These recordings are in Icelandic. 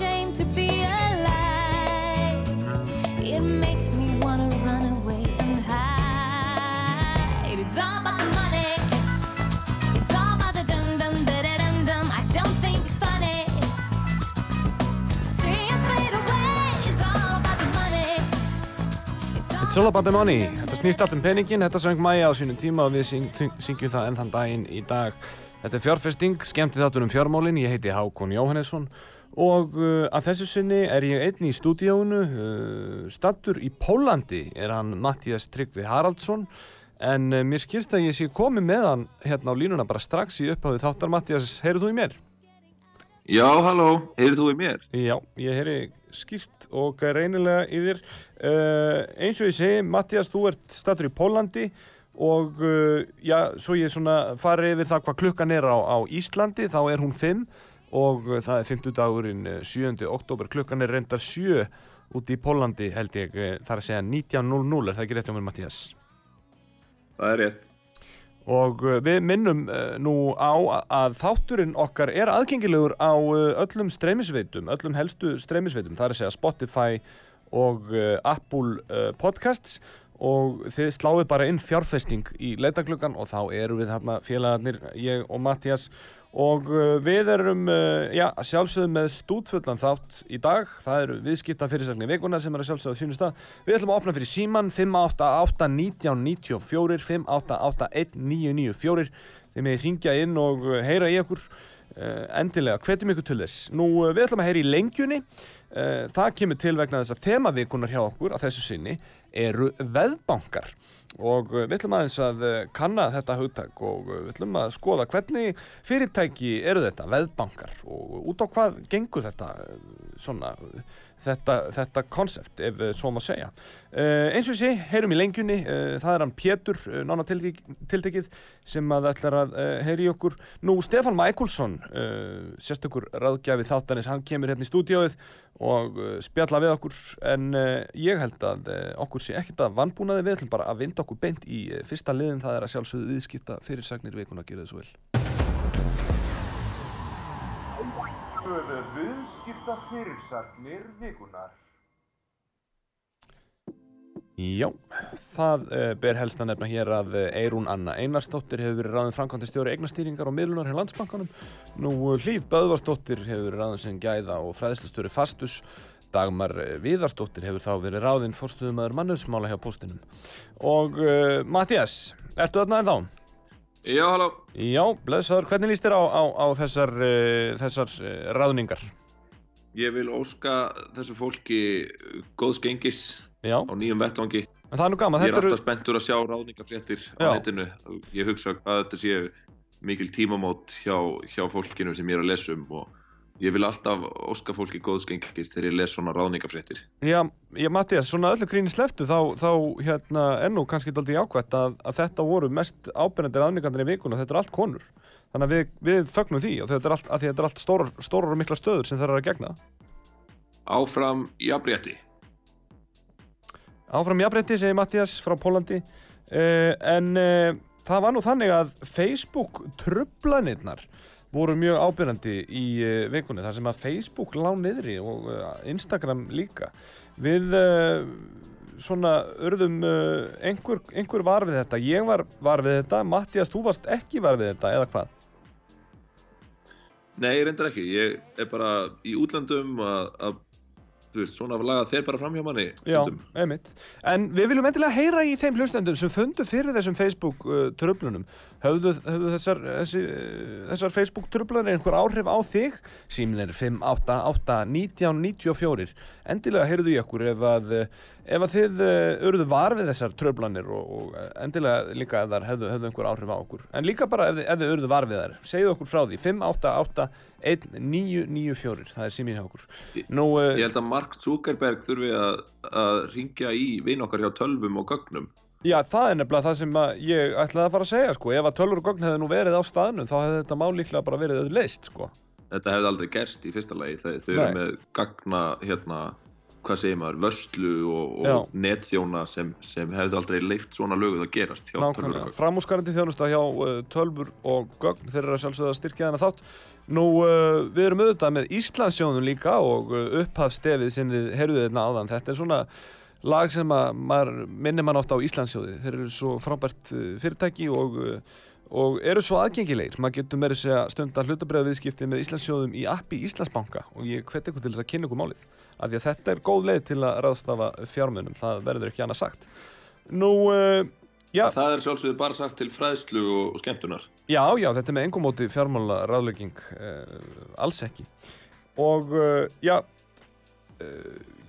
Ashamed to be alive. It makes me wanna run away and hide. It's all about the money. It's all about the dum dum da da dum dum. I don't think it's funny. See us fade away. It's all about the money. It's all about the money. Þetta snýst allt um peningin, þetta söng Maja á sínum tíma og við syng, syng, syngjum það enn þann daginn í dag. Þetta er fjárfesting, skemmti þáttur um fjármálin, ég heiti Hákon Jóhannesson og uh, að þessu sinni er ég einn í stúdíónu, uh, stattur í Pólandi er hann Mattias Tryggvi Haraldsson en uh, mér skilst að ég sé komið með hann hérna á línuna bara strax í uppháðið þáttar. Mattias, heyrðu þú í mér? Já, halló, heyrðu þú í mér? Já, ég heyri skýrt og reynilega í þér. Uh, eins og ég segi, Mattias, þú ert statur í Pólandi og já, svo ég svona fari yfir það hvað klukkan er á, á Íslandi, þá er hún 5 og uh, það er 50 dagurinn 7. oktober, klukkan er reyndar 7 út í Pólandi held ég, uh, þar að segja 19.00, er það ekki rétt hjá mér Mattias? Það er rétt. Og við minnum nú á að þátturinn okkar er aðgengilegur á öllum streymisveitum, öllum helstu streymisveitum, það er að segja Spotify og Apple Podcasts og þið sláðu bara inn fjárfesting í leitagluggan og þá eru við þarna félagarnir, ég og Mattias og uh, við erum uh, já, sjálfsögðu með stútfullan þátt í dag, það eru viðskipta fyrirsagnir vikuna sem er að sjálfsögðu á sínum stað. Við ætlum að opna fyrir síman 588-1994 588-1994 þið með ringja inn og uh, heyra í okkur. Endilega, hvetjum ykkur til þess. Nú við ætlum að heyra í lengjunni. Það kemur til vegna þess að þemavikunar hjá okkur að þessu sinni eru veðbankar og uh, við ætlum aðeins að uh, kanna þetta hugtak og uh, við ætlum að skoða hvernig fyrirtæki eru þetta, veðbankar og út á hvað gengur þetta svona þetta, konsept ef uh, svo má segja. Uh, eins og sé, heyrum í lengjunni. Uh, það er hann Pétur, uh, nána tiltek, tiltekið sem að ætlar að heyri okkur. Nú Stefan Mækulsson sérstakur ráðgjafi þáttanis hann kemur hérna í stúdíóið og spjalla við okkur. En ég held að okkur sé ekkert að vannbúnaði við ætlum bara að vinda okkur beint í fyrsta liðin. Það er að sjálfsögðu viðskipta fyrirsagnir vikuna að gera þessu vel Viðskipta fyrirsagnir vikunar Já, það uh, ber helst að nefna hér að Eirún Anna Einarsdóttir hefur verið ráðin framkvæmdi stjóri eignastýringar og miðlunar hjá landsbankanum. Nú uh, Hlíf Böðvarsdóttir hefur verið ráðin sem gæða og fræðslustjóri Fastus. Dagmar Viðarsdóttir hefur þá verið ráðin fórstuðumæður mannöðsmála hjá póstinum. Og uh, Mattias, ertu þarna ennþá? Já, halló. Já, blessaður, hvernig líst þér á, á, á þessar, uh, þessar uh, ráðningar? Ég vil óska þessu fólki góðs gengis Já, á nýjum vettvangi. en það er nú gaman, Ég er þetta eru... alltaf spenntur að sjá ráðningafréttir á Já. netinu. Ég hugsa að þetta séu mikil tímamót hjá, hjá fólkinu sem ég er að lesa um og ég vil alltaf óska fólki góðs gengis þegar ég les svona ráðningafréttir. Já, já Mattias, svona öllu gríni sleftu þá, þá hérna, er nú kannski dálítið jákvætt að, að þetta voru mest ábyrjandi ráðningarnir í vikuna, þetta er allt konur þannig að við, við fögnum því og þetta er allt, þetta er allt stórar, stórar og mikla stöður sem þeir eru að gegna Áfram jafnrétti. Áfram jafnrétti, segir Mattias frá Pólandi uh, en uh, það var nú þannig að Facebook trublanirnar voru mjög ábyrjandi í uh, vikunni þar sem að Facebook lá niðri og uh, Instagram líka. Við uh, svona urðum uh, einhver, einhver var við þetta. Ég var, var við þetta, Mattias þú varst ekki var við þetta eða hvað? Nei, ég reyndar ekki. Ég er bara í útlandum að þú veist, svona laga þeir bara fram hjá manni Já, einmitt. En við viljum endilega heyra í þeim hlustendum sem fundu fyrir þessum Facebook uh, tröflunum. Höfðu, höfðu þessar, þessi, uh, þessar Facebook tröflunir einhver áhrif á þig? Símin er 588-1994. Endilega heyrðu í okkur ef að, uh, ef að þið uh, urðu var við þessar tröflanir og, og uh, endilega líka ef þar hefðu, hefðu einhver áhrif á okkur. En líka bara ef, þið- ef þið urðu var við þar. Segðu okkur frá því. 588-1994. Það er símin hjá okkur. Nú, uh, Ég held að Mark Zuckerberg þurfi að, að ringja í vin okkar hjá tölvum og gögnum. Já, það er nefnilega það sem ég ætlaði að fara að segja, sko. Ef að tölvur og gögn hefði nú verið á staðnum, þá hefði þetta mál líklega bara verið auðleist, sko. Þetta hefði aldrei gerst í fyrsta lagi. Þau, þau eru með gagna, hérna, hvað segir maður, vörslu og, og netþjóna sem, sem hefði aldrei leift svona löguð að gerast hjá tölvur. Framúskarandi þjónusta hjá uh, tölvur og gögn, þeir eru að sjálfsögða að styrkja þennan þátt. Nú, uh, við erum auðvitað með Íslandsjónum líka og uh, upphafstefið sem þið heyrðuð hérna áðan. Þetta er svona lag sem að maður minnir mann ofta á Íslandsjóði. Þeir eru svo frábært uh, fyrirtæki og, uh, og eru svo aðgengilegir. Maður getur meira segja stundar hlutabræða viðskipti með Íslandsjóðum í appi Íslandsbanka og ég hveti ykkur til þess að kynna ykkur málið. Af því að þetta er góð leið til að ráðstafa fjármunum, það verður ekki annað sagt. Nú, uh, já, Það er sjálfsögðu bara sagt til fræðslu og, skemmtunar. Já, já, þetta er með engum móti fjármála ráðlegging, uh, alls ekki. Og uh, já,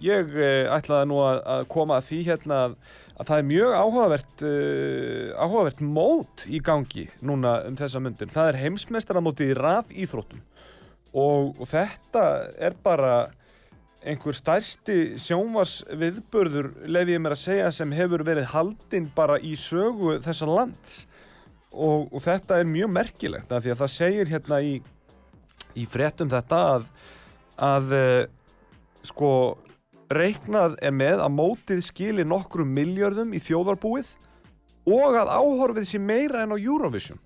ég uh, ætlaði nú að, að koma að því hérna að, að það er mjög áhugavert, uh, áhugavert mót í gangi núna um þessa myndir. Það er heimsmeistaramótið í rafíþróttum og, og þetta er bara einhver stærsti sjónvars viðbörður, lefi ég mér að segja, sem hefur verið haldinn bara í sögu þessa lands og, og þetta er mjög merkilegt af því að það segir hérna í, í fréttum þetta að, að uh, sko reiknað er með að mótið skili nokkrum miljörðum í þjóðarbúið og að áhorfið sé meira en á Eurovision.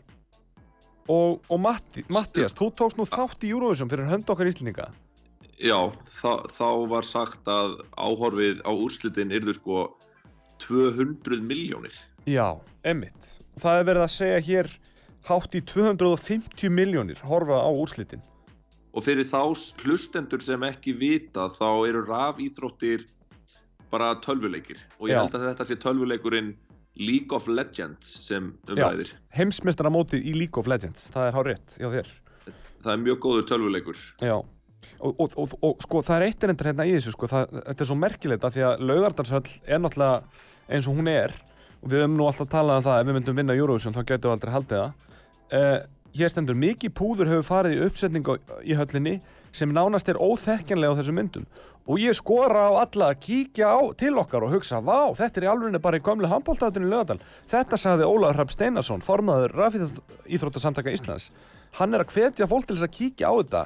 Og, og Matti, Mattias, þú tókst nú þátt í Eurovision fyrir hönd okkar íslendinga. Já, þá, þá var sagt að áhorfið á úrslitin yrðu sko 200 miljónir. Já, emmitt það er verið að segja hér hátt í 250 miljónir horfa á úrslitin Og fyrir þá hlustendur sem ekki vita þá eru rafíþróttir bara tölvuleikir. Og ég Já. held að þetta sé tölvuleikurinn League of Legends sem umræðir. heimsmeistaramótið í League of Legends það er hár rétt hjá þér Það er mjög góður tölvuleikur. Já, og, og, og, og sko það er eitt erindar hérna í þessu sko, það, þetta er svo merkilegt að því að Laugardalshöll er náttúrulega eins og hún er og við höfum nú alltaf talað um það ef við myndum vinna Eurovision þá getum við aldrei haldið það uh, Hér stendur mikið púður hefur farið í uppsetningu í höllinni sem nánast er óþekkjanlega á þessum myndum. Og ég skora á alla að kíkja á til okkar og hugsa, vá, þetta er í alveg bara í gömlu handbóltaðutinu í Laugardal. Þetta sagði Ólafur Hrafn Steinarsson, formaður Rafíþróttasamtaka Íslands. Hann er að hvetja fólk til þess að kíkja á þetta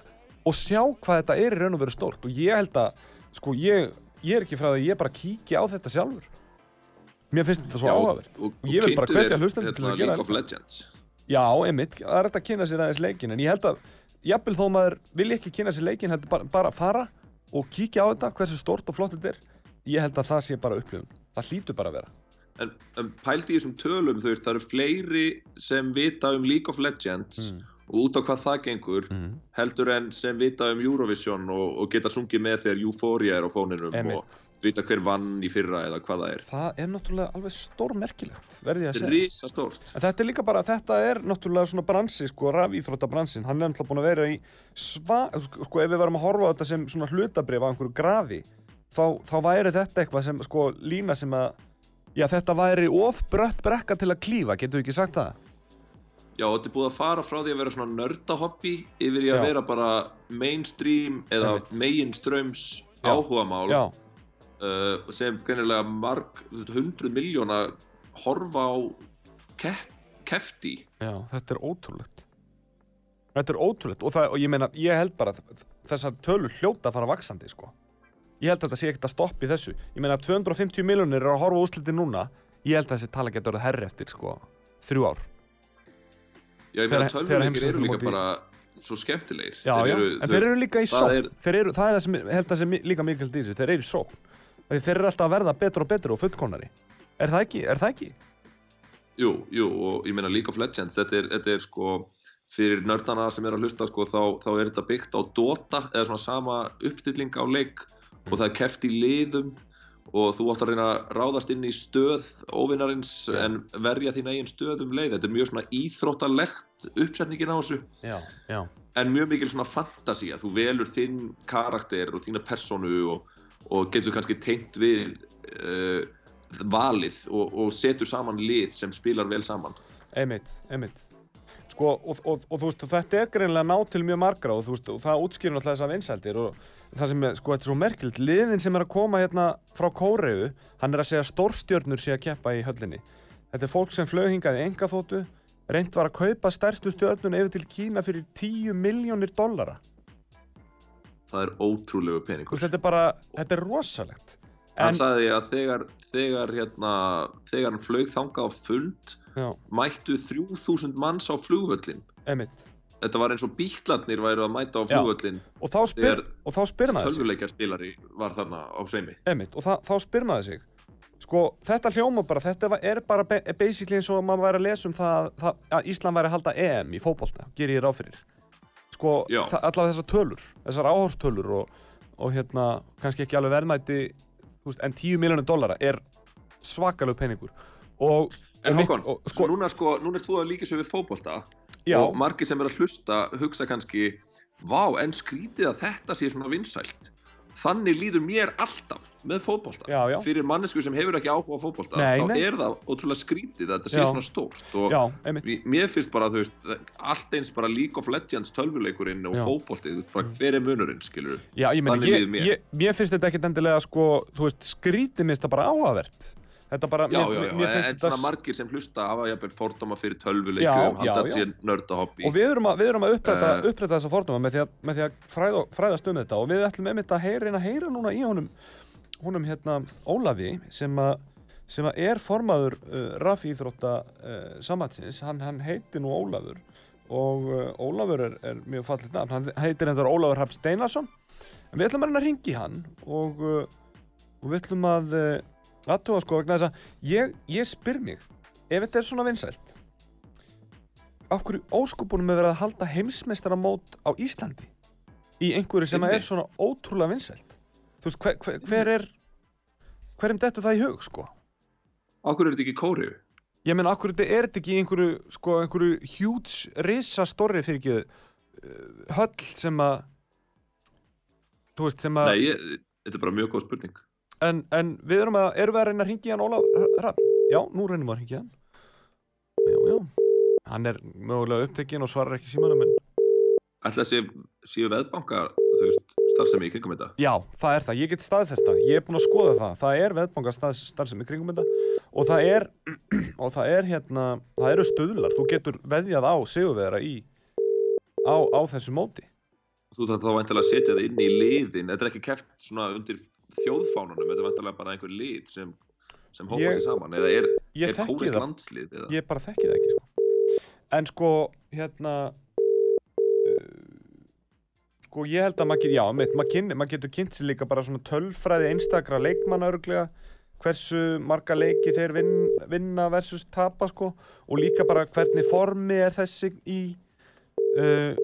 og sjá hvað þetta er í raun og veru stórt. Og ég held að, sko, ég, ég er ekki frá því að ég bara kíkja á þetta sjálfur. Mér finnst þetta svo áhugavert. og, Og ég vil bara hvetja hlustendur til þess að hérna, gera þetta. Já, einmitt, það er hægt að kynna sér aðeins leikin en ég held að, jafnvel þó maður vilja ekki kynna sér leikin, heldur bara, bara fara og kíkja á þetta, hversu stórt og flott þetta er. Ég held að það sé bara upplifun. Það hlýtur bara að vera. En, en pældi í þessum tölum, veist, það eru fleiri sem vita um League of Legends Mm. og út á hvað það gengur heldur en sem vita um Eurovision og, og geta sungið með þegar Euphoria er á fóninum Einmitt. og vita hver vann í fyrra eða hvað það er. það er náttúrulega alveg stór merkilegt verði að segja risa stórt. þetta er líka bara, þetta er náttúrulega svona bransi sko, rafíþróttabransin, hann er náttúrulega búin að vera í sva, sko, sko ef við varum að horfa á þetta sem svona hlutabrif á einhverju grafi þá, þá væri þetta eitthvað sem, sko, lína sem að já, þetta væri of brött brekka til að klífa, getur við ekki sagt það? Já, þetta er búið að fara frá því að vera svona nördahobby yfir í að Já. vera bara mainstream eða meginströms áhugamál uh, sem greinilega marg, hundruð miljóna horfa á kepp, kefti. Já, þetta er ótrúlegt. Þetta er ótrúlegt. Og, það, og ég meina, ég held bara að þessar tölur hljóta að fara vaksandi sko. Ég held að þetta sé ekkert að stoppa í þessu. Ég meina, 250 miljónir eru að horfa úrslitin núna. Ég held að þessi tala getur orðið herri eftir sko, þrjú ár. Já, ég meina tölvuleikir eru líka bara svo skemmtilegir. Já, Þeir já, eru, en þeir eru líka í það sókn. er- þeir Það er það sem, held að sem líka mikil í þessu. Þeir eru í sókn Þeir þeir eru alltaf að verða betur og betur og fullkonari Er það ekki? Er það ekki? Jú, jú, og ég meina League of Legends, þetta er, þetta er sko, fyrir nördana sem er að hlusta, sko, þá, þá er þetta byggt á Dota, eða svona sama uppstilling á leik og það er keft í liðum og þú átt að reyna að ráðast inn í stöð óvinnarins Já. en verja þín eigin stöð um leið. Þetta er mjög svona íþróttalegt uppsetningin á þessu Já, já, en mjög mikil svona fantasía. Þú velur þinn karakter og þína personu og, og getur kannski tengt við uh, valið og, og setur saman lið sem spilar vel saman. einmitt, einmitt. Sko, og, og, og þú veist, þetta er greinlega ná til mjög margra og þú veist, og það útskýrir náttúrulega þessar vinsældir og það sem sko, þetta er svo merkilegt, liðin sem er að koma hérna frá Kóreu, hann er að segja stórstjörnur sé að keppa í höllinni. Þetta er fólk sem flög hingað í engaþótu, reynd var að kaupa stærstu stjörnun yfir til Kína fyrir 10 miljónir dollara. Það er ótrúlegu peningur. þetta er bara, þetta er rosalegt. Hann En, sagði að þegar, þegar, hérna, þegar hann flög þanga á fund já, mættu 3000 manns á flugvöllin. einmitt. Þetta var eins og bíklarnir væru að mæta á flugvöllin Og þá spyr, og þá spyr maður sig. tölvuleikjarspilari var þarna á. Einmitt, og það, þá spyr maður sig sko, þetta hljóma bara, þetta er bara ba- basically eins og maður væri að lesa um það, það að Ísland væri að halda EM í fótbolta gerir ég ráð fyrir sko, allavega þessar tölur, þessar áhórstölur og, og hérna, kannski ekki alveg verðmæti veist, en 10 miljónir dollara er svakalegu peningur. Og, En og, sko, núna, sko, núna er þú að líka svo við fótbolta já, og margir sem er að hlusta hugsa kannski Vá, en skrítið að þetta sé svona vinsælt. Þannig líður mér alltaf með fótbolta. Já, já. Fyrir mannesku sem hefur ekki áhuga fótbolta, Nei, þá nei. er það ótrúlega skrítið að þetta sé svona stórt. Og já, Mér- finnst bara, þú veist, allt eins bara League of Legends tölvuleikurinn og fótboltið, hver er munurinn, skilur Þannig ég, líður mér. ég, mér finnst þetta ekkert endilega sko, veist, skrítið minnst það bara áhugavert Þetta bara, Já, mér, já, já, mér en finnst svona þetta margir sem hlusta hafa jafnvel fordóma fyrir Já, tölvuleikum, halda já, að já. sé nördahobby. og við erum að, við erum að uppræta, Eh. uppræta þessa fordóma með því að, með því að fræða, fræðast um þetta og við ætlum einmitt að heyra, að heyra núna í honum honum hérna Ólafi sem að sem að er formaður uh, rafíþrótta uh, samansins, hann, hann heitir nú Ólafur og uh, Ólafur er, er mjög fallit nafn, hann heitir endur Ólafur Hafn Steinarsson en við ætlum að reyna að ringi hann og, uh, og við ætlum að uh, aðtúa sko vegna þess að ég, ég spyr mig ef þetta er svona vinsælt af hverju óskupunum er verið að halda heimsmeistaramót á Íslandi í einhverju sem er svona ótrúlega vinsælt þú veist, hver, hver, hver er hverjum dettur það í hug, sko Akkur er þetta ekki kóriðu? ég meina, af hverju þetta er þetta ekki einhverju sko, einhverju huge, risa storri fyrir ekki uh, höll sem að þú veist, sem að Nei, ég, þetta er bara mjög góð spurning. En, en við erum að, erum við að reyna að ringja hann Ólaf? Já, nú reynum við að ringja hann Já, já Hann er mögulega upptekinn og svarar ekki símanum en Ætla að sé, séu veðbanka, þú veist, starfsemi í kringum þetta? Já, það er það, ég get staðfest það, ég er búinn að skoða það, það er veðbanga starfsemi kringum þetta og það er, og það er hérna, það eru stöðlar, þú getur veðjað á sigurveðara í, á, á þessu móti. Þú þarf þá að setja það inn í liðin. Þetta er ekki keft svona undir þjóðfánunum, þetta er væntalega bara einhver lið sem, sem hópa sér saman. Eða er, er það, landslið? Eða? ég bara þekki það ekki, sko. En sko, hérna, uh, sko ég held að maður já, mitt, maður, maður getur kynnt sér líka bara svona tölfræði einstakra leikmanna örglega, hversu marga leiki þeir vin, vinna versus tapa sko og líka bara hvernig formi er þessi í uh,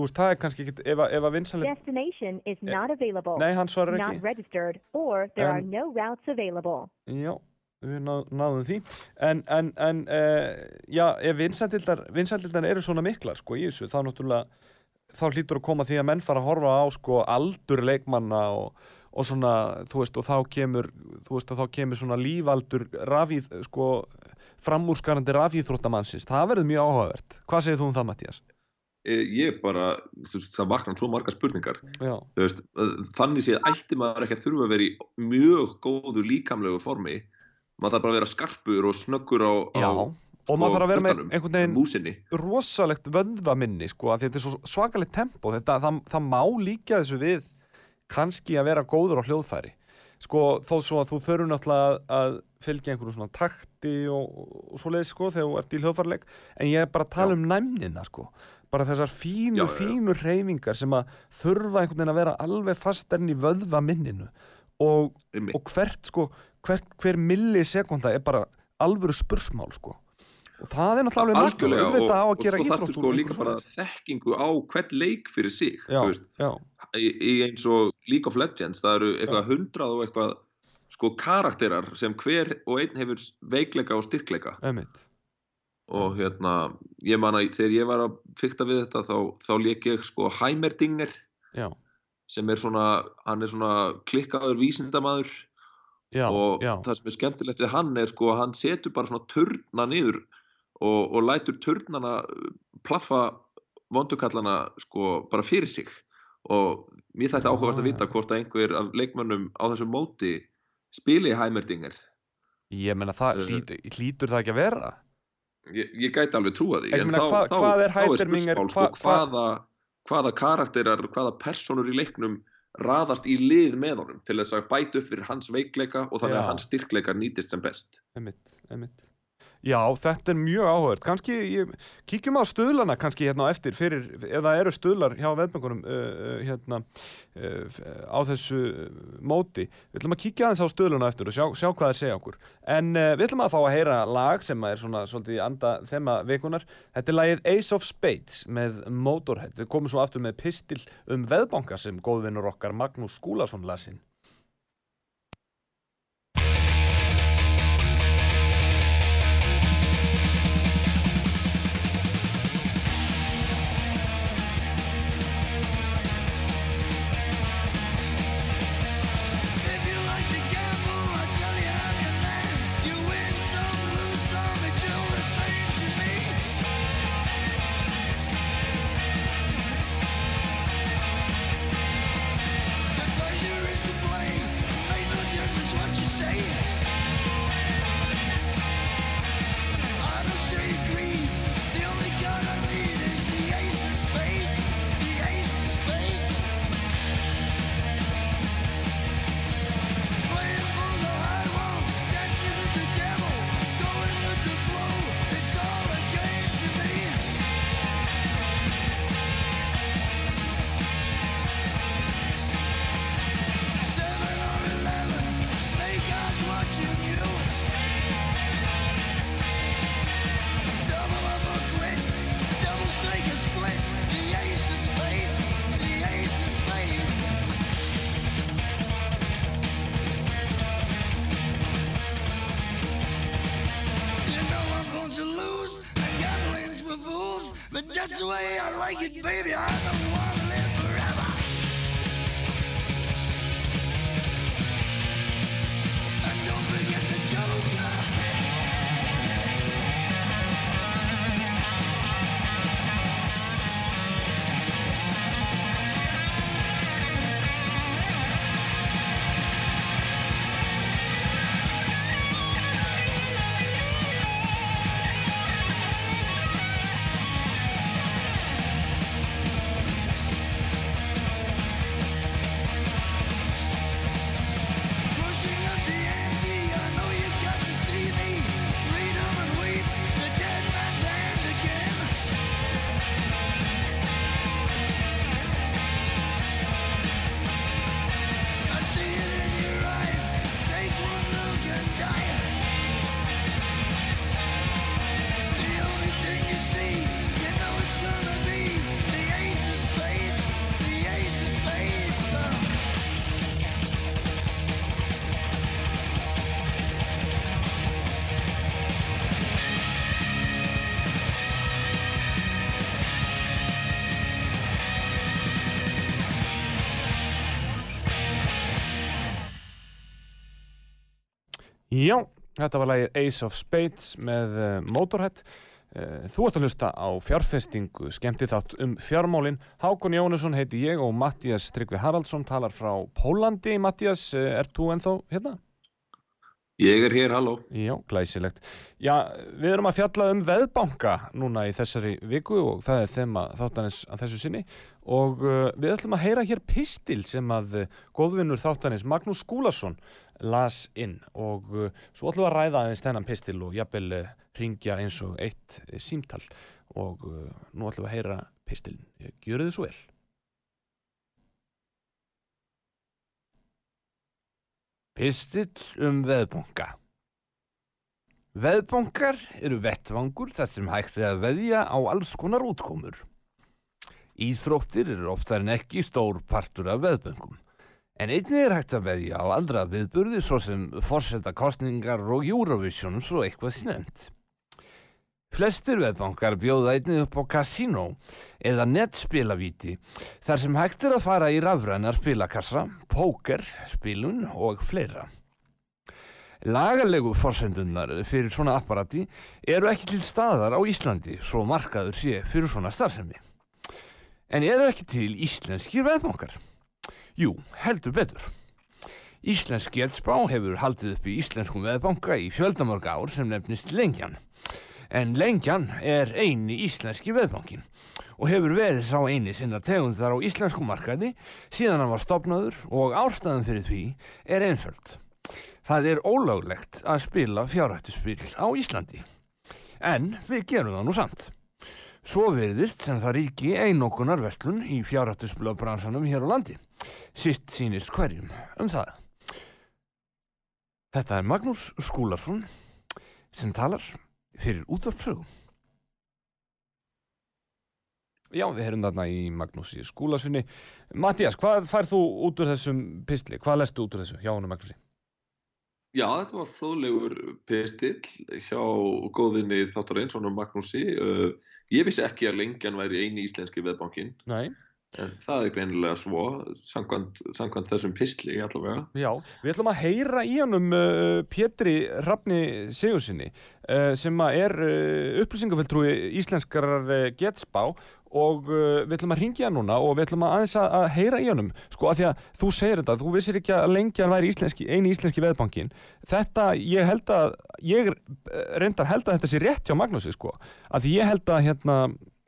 þú veist, það er kannski ekki ef, að- að vinsanlega, Destination is not available. nei hann svarar Not ekki registered, or there are Um, no routes available. já, við ná, náðum því en, en, en uh, já, ef vinsældildar vinsældildar eru svona miklar sko í þessu, þá náttúrulega þá hlýtur að koma því að menn fara að horfa á sko aldur leikmanna og, og svona, þú veist, og þá kemur þú veist, og þá kemur svona lífaldur rafíð, sko framúrskarandi rafíþróttamannsins, það verður mjög áhugavert hvað segir þú um það, Mattías? Eh, Ég bara, veist, það vaknar svo margar spurningar. Veist, eh, þannig séð ætti maður ekki að þurfa að vera í mjög góðu líkamlegu formi. Maður þarf bara að vera skarpur og snöggur á, á og maður þarf að vera með einhvern veginn músinni. rosalegt vöðvaminni sko, þetta er svo svakalegt tempo þetta, það, það má líka þessu við kannski að vera góður á hljóðfæri sko, þó svo að þú þurfur náttúrulega að, fylgja einhverju svona takti og, og svo leiðis sko, þegar þú ert í hljóðfærileik en ég er bara að tala Já. um næmnina sko bara þessar fínu, Já, fínu reyfingar sem að þurfa einhvern veginn að vera alveg fastarinn í vöðvaminninu og, Einmitt. og hvert sko hvert, hver millisekunda er bara alvöru spursmál sko. Og það er náttúrulega algjörlega og, auðvitað á að og gera þarftu íþrótt sko úr líka einhverju bara svoleiðis. þekkingu á hvern leik fyrir sig já, þú veist, já, í, í eins og League of Legends það eru eitthvað hundrað og eitthvað sko karakterar sem hver og einn hefur veikleika og styrkleika. Einmitt og hérna, ég man að þegar ég var að fykta við þetta þá, þá lék ég sko Heimerdinger já, sem er svona, hann er svona klikkaður vísindamaður. Já, og já, það sem er skemmtilegt við hann er sko að hann setur bara svona turna niður og, og lætur turnana uh, plaffa vondukallana sko bara fyrir sig. Og mér þætti Já, áhugast að vita hvort að einhver af leikmönnum á þessu móti spili Heimerdinger. Ég meina það hlýtur, hlýtur það ekki að vera ég, ég gæti alveg trúa því en meina, þá, þá, hvað þá er sko, hva- hva- hvaða, hvaða karakterar, hvaða personur í leiknum raðast í lið með honum til þess að bæta upp fyrir hans veikleika og þannig Já. að hans styrkleikar nýtist sem best? Einmitt, einmitt Já, þetta er mjög áhugað kannski, ég, kíkjum á stuðlana kannski hérna á eftir fyrir, það eru stuðlar hjá veðböngunum uh, uh, hérna uh, á þessu móti. Við ætlum að kíkja aðeins á stuðlana eftir og sjá, sjá hvað það segja okkur. En uh, við ætlum að fá að heyra lag sem er svona svolítið anda þema vikunar þetta er lagið Ace of Spades með Motorhead, við komum svo aftur með pistil um veðbanka sem góðvinnur okkar Magnús Skúlason lasinn Já, þetta var lagið Ace of Spades með uh, Motorhead. Uh, þú ert að hlusta á fjárfestingu, skemmti þátt um fjármálin. Hákon Jónusson heiti ég og Mattias Tryggvi Haraldsson talar frá Pólandi. Mattias, uh, ert þú ennþá hérna? Ég er hér, halló Já, glæsilegt. Já, við erum að fjalla um veðbanka núna í þessari viku og það er þema þáttanins að þessu sinni og uh, við ætlum að heyra hér pistil sem að uh, góðvinnur þáttanins Magnús Skúlason las inn og uh, svo ætlum við að ræða aðeins þennan pistil og jafnvel uh, ringja eins og eitt uh, símtal og uh, nú ætlum við að heyra pistilin. Gjöru þið svo vel. Pistill um veðbanka. Veðbankar eru vettvangur þar sem hægt er að veðja á alls konar útkomur. Íþróttir eru oftar en ekki stór partur af veðböngum. En einnig er hægt að veðja á andra viðburði svo sem forseta kostningar og Eurovision svo eitthvað sé nefnt. Flestir veðbankar bjóða einnig upp á kasínó eða nettspilavíti þar sem hægt er að fara í rafrænar spilakassa, póker, spilun og fleira. Lagalegu forsendunnar fyrir svona apparati eru ekki til staðar á Íslandi svo markaður sé fyrir svona starfsemi. En eru ekki til íslenskir veðbankar? Jú, heldur betur. Íslensk geldspá hefur haldið upp í íslenskum veðbanka í fjöldamörg ár sem nefnist Lengjan. En Lengjan er eini íslenski veðbankin og hefur verið sá eini sinna tegundar á íslensku markaði síðan hann var stopnaður og ástæðan fyrir því er einföld. Það er ólöglegt að spila fjárhættuspil á Íslandi. En við gerum það nú samt. Svo veriðist sem það ríki einokunar vestlun í fjárhættuspilabransanum hér á landi. Sitt sýnist hverjum um það. Þetta er Magnús Skúlarsson sem talar fyrir útvarpsögum. Já, við heyrum þarna í Magnúsi Skúlarssoni. Mattías, hvað færð þú út úr þessum pistli? Hvað lestu út úr þessu hjá honum Magnúsi? Já, þetta var fróðlegur pistill hjá góðinni þáttarins, honum Magnúsi. Uh, ég vissi ekki að lengjan væri eini íslenski veðbankin, Nei. En það er greinilega svo, samkvæmt, samkvæmt þessum pistli allavega. Já, við ætlum að heyra í honum uh, Pétri Hrafni Sigursinni uh, sem er uh, upplýsingafulltrúi íslenskar uh, getspá og uh, við ætlum að ringja hann núna og við ætlum að aðeins að, heyra í honum. Sko að því að þú segir þetta, þú vissir ekki að lengjan væri íslenski, eini íslenski veðbankin þetta, ég held að ég eh, reyndar held að þetta sé rétt hjá Magnúsi sko, að því ég held að hérna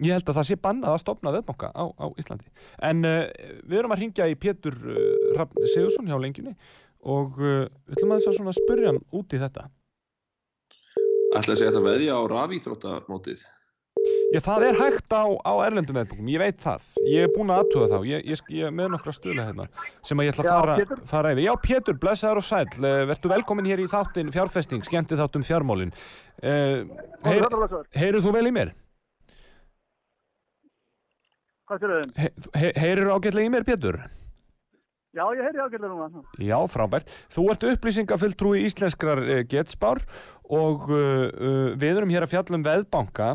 Ég held að það sé bannað að stopna veðbanka á, á Íslandi. En uh, við erum að ringja í Pétur uh, Hrafn Sigursson hjá lengjunni og uh, við ætlum að þess að svona spyrja hann út í þetta. Ætla að segja þetta veðja á rafíþróttamótið. Já, það er hægt á, á erlendum veðbankum, ég veit það. Ég er búinn að aðtuga þá, ég, ég, ég er með nokkra stuðla hérna sem að ég ætla að Já, fara, Pétur. fara yfir. Já, Pétur, blessaður og sæl, vertu velkomin hér í þáttin fjárfesting, skemmti þáttum fjármálin. Uh, heyr, heyrðu þú vel í mér? Hvað sér þau? He, he, heyrðu ágætlega í mér, Pétur? Já, ég heyri ágætlega núna. Já, frábært. Þú ert upplýsingafulltrúi íslenskrar uh, getspár og uh, uh, við erum hér að fjalla um veðbanka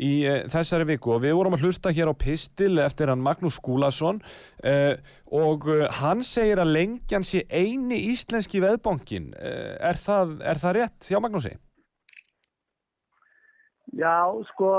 í þessari viku og við vorum að hlusta hér á pistil eftir hann Magnús Skúlason og hann segir að lengjan sé eini íslenski veðbankin. Er, það, er það rétt hjá Magnúsi? Já, sko,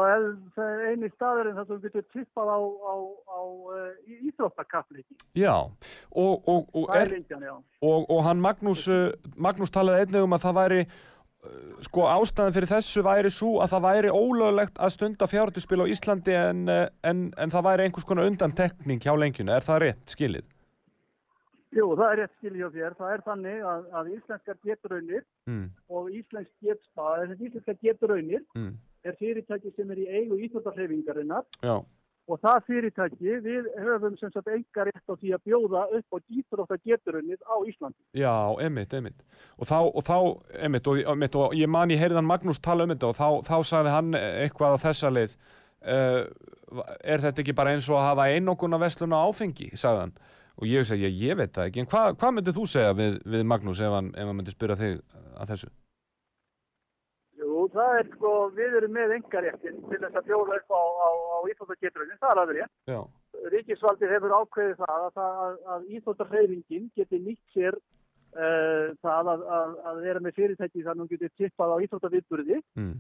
það eini staðurinn þar sem þú getur tippað á, á, á uh, íþróttakapleiki. Já, og, og, og, Það er lengjan, já. og, og hann Magnús, uh, Magnús talaði einnig um að það væri uh, sko ástæðan fyrir þessu væri svo að það væri ólöglegt að stunda fjárhættuspil á Íslandi en, en, en það væri einhvers konar undantekning hjá lengjunu, er það rétt skilið? Jú, það er rétt skil hjá þér. Það er þannig að, að íslenskar getraunir Mm, og íslensk þessi íslenskar getraunir mm, er fyrirtæki sem er í eigu íþróttarhefingarinnar og það fyrirtæki, við höfum sem sagt enga rétt á því að bjóða upp á íþróttagetrunnið á Íslandi. já, einmitt, einmitt. Og þá, og þá einmitt, og, einmitt, og ég man ég heyrðan Magnús tala um þetta og þá, þá sagði hann eitthvað á þessa leið, uh, er þetta ekki bara eins og að hafa einokuna verslun á áfengi, sagði hann. Og ég segi, ég, ég veit það ekki, en hvað hva myndið þú segja við, við Magnús ef hann, ef hann myndi spyrja þig að þessu? Það er sko, við erum með engaréttin til þess að bjóða upp á, á, á íþróttagetrunnið, það er aðrið rétt. Já, Ríkisvaldið hefur ákveðið það að, að, að íþróttarheifingin geti nýtt sér uh, það að, að, að vera með fyrirtæki þannig að hún geti tippað á íþróttaviðburði. Mm,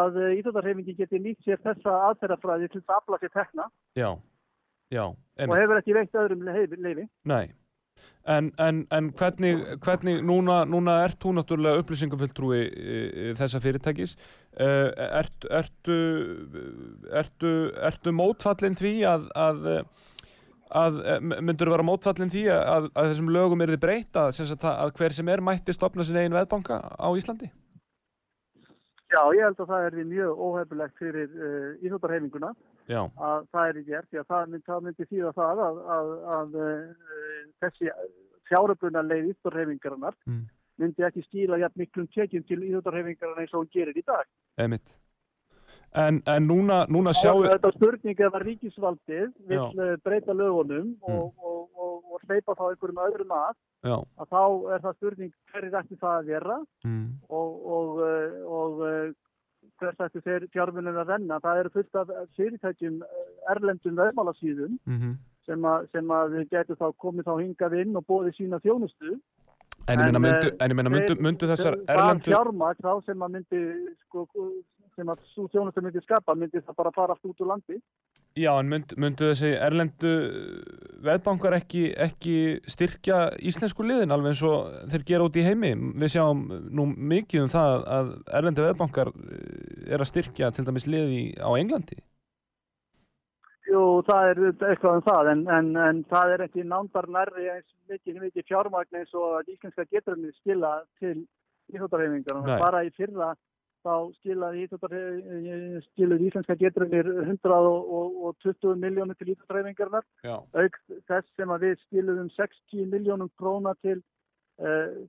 að uh, íþróttarheifingin geti nýtt sér þessa aðferðafræði til þess að afla sér tekna. Já, já, og hefur ekki veikt öðrum leifi. Nei, en, en, en hvernig, hvernig núna, núna ert þú náttúrulega upplýsingafulltrúi e, e, þessa fyrirtækis uh, ert, ertu, ertu, ertu mótfallin því að, að, að myndur vera mótfallin því að, að þessum lögum er þið breyta að, hver sem er mætti stopna sin eigin veðbanka á Íslandi? Já, ég held að það er því mjög óhefulegt fyrir uh, íþróttarheifinguna Já, að það er gert, því að það myndi, það myndi þýða það að, að, að uh, þessi fjáröfluna leið íþróttarhefingarinnar Mm. myndi ekki skila jafn miklum tekjum til íþjóttarhefingar eins og hún gerir í dag. einmitt. En, en núna, núna Sjáu... sjáu, Þetta er spurning ef að ríkisvaldið vil Já. eh, breyta lögunum og, og, og, og hleypa þá einhverjum öðrum að, að þá er það spurning hverjir ætti það að vera mm, og, og, eh, og eh, hvers ætti þeir fjármunum að renna. Það eru fullt af fyrirtækjum eh, erlendum veðmálasíðum mm sem, að, sem að við getum þá komið þá hingað inn og bóðið sína þjónustu. en ég meina En, myndu, myndu, myndu þessar það erlendu, fjármagn þá sem að myndi sko, sem að svo þjónustu myndi skapa myndi það bara fara allt út úr landi. já, en myndu, myndu þessi erlendu veðbankar ekki, ekki styrkja íslensku liðin alveg eins og þeir gera út í heimi. Við sjáum nú mikið um það að erlendu veðbankar eh, er að styrkja til dæmis liði á Englandi. Jú, það er eitthvað um það, en, en, en það er ekki nándar nærri eins mikið, mikið fjármagn eins og að íslenska geturinn skila til íþjóttarhefingar. Bara í fyrra þá skilaði íþjóttarhefingar, skilaði íslenska geturinnir 120 miljónir til íþjóttarhefingarnar, Já. auk þess sem að við skiluðum 60 miljónum króna til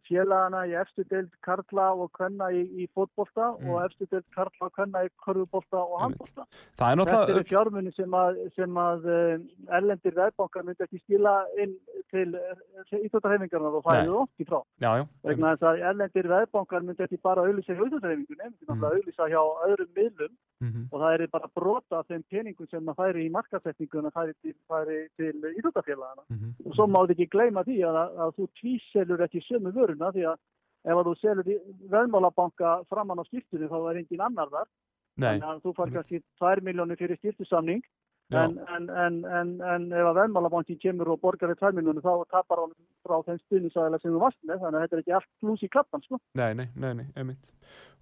félagana í efstu deild Karla og Kvenna í, í fótbolta Mm. og efstu deild Karla og Kvenna í körfubolta og handbolta. Það er Þetta eru fjármunni sem að, sem að uh, erlendir veðbankar myndi ekki skila inn til uh, íþjóttarhefingarnar og það Nei. er oft í frá. já, já, Vegna þess að erlendir veðbankar myndi ekki bara auðlýsa hjá íþjóttarhefingunni, myndi Mm. auðlýsa hjá öðrum miðlum mhm, og það er bara brota af þeim peningum sem það færi í markasetninguna færi til, til íþjóttarfélagana. mhm. Og svo máðu ekki gleyma því að, að þú tvíselur ekki sömu vöruna því að ef að þú selur í veðmálabanka framann á skiptunni þá er engin annar þar. Þannig að þú far kannski 2 miljónir fyrir skiptusamning já, en, en, en, en, en ef að veðmálabankin kemur og borgar við 2 miljónir þá tapar hann frá þeim stuðnisæðilega sem þú varst með þannig að þetta er ekki allt plus í klappan sko. nei, nei, nei, nei, einmitt.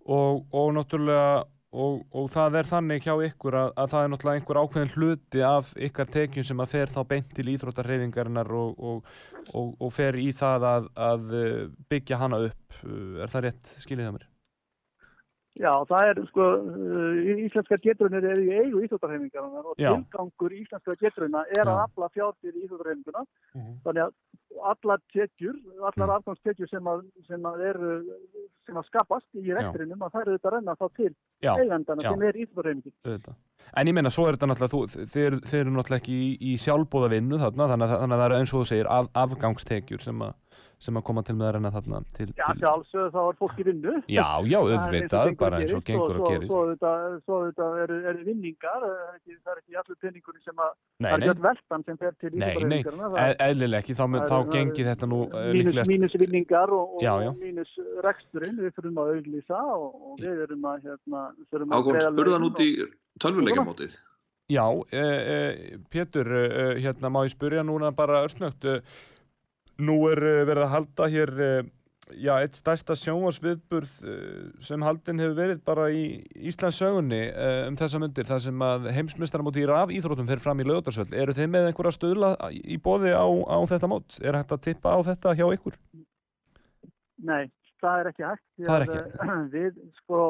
Og, og náttúrulega, og, og það er þannig hjá ykkur að, að það er náttúrulega einhver ákveðin hluti af ykkar tekjum sem að fer þá beint til íþróttarhefingarinnar og, og, og, fer í það að, að eh, byggja hana upp. Eh, Er það rétt skiljið það mér? Já, það er sko, uh, íslenskar getrunir eru í eigu íþjóttarhefingarnar og Já. tilgangur íslenskar getruna er að Já. afla fjár fyrir íþjóttarhefinguna Mhm. þannig að allar tekjur, allar Mm. afgangstekjur sem sem að eru sem að skapast í rekstrinum að þær eru þetta renna þá til Já, eigandana já. sem er íþjóttarhefingin. auðvitað. En ég meina, svo er þetta náttúrulega, þú, þeir, þeir eru náttúrulega ekki í, í sjálfbóða vinnu þarna, þannig að, þannig að það eru eins og þú segir af, afgangstekjur sem, að sem að koma til með að renna þarna til, Já, til... sjálfsögðu þá er fólk í vinnu. já, já, er auðvitað, bara eins og gengur og gerist. Svo, þetta eru, eru vinningar, það er ekki, er allir peningur sem að, það er ekki öll veltan sem fer til Nei, nei, e- eðlilega ekki, þá, þá eru- gengi þetta nú mínus, líklegast. mínus vinningar og, og, Já, já. og mínus reksturinn, við þurfum að auglýsa og, og við erum að, hérna, spurðu hann laun út í tölvuleikjamótið. Já, e, e, Pétur, e, hérna má ég spyrja núna bara örsnögt. Nú er e, verið að halda hér, e, já, eitt stærsta sjónvarsviðburð e, sem haldin hefur verið bara í Íslands sögunni um þessa myndir, þar sem að heimsmyndstaramóti í raf íþrótum fer fram í lögutarsvöld. Eru þið með einhverja stöðla í bóði á, á þetta mót? Er hægt að tippa á þetta hjá ykkur? Nei, það er ekki hægt. Það er ekki eh, Við, sko,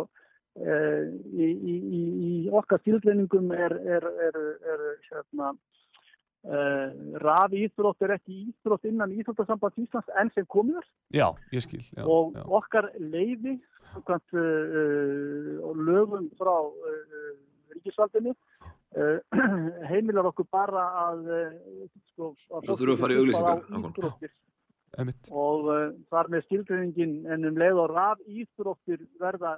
í, í, í, í okkar stílgreiningum er, er, er, er hérna, uh, raf íþrótt er ekki íþrótt innan Íþróttasamband Íslands enn sem komið er Já, ég skil. Já, og já. okkar leiði samkvæmt uh, uh, og lögum frá uh, ríkisvaldinu uh, heimilar okkur bara að uh, sko, Svo þurfum að fara í auglýsingar, og uh, þar með skilgreiningin en um leið og raf íþróttir verða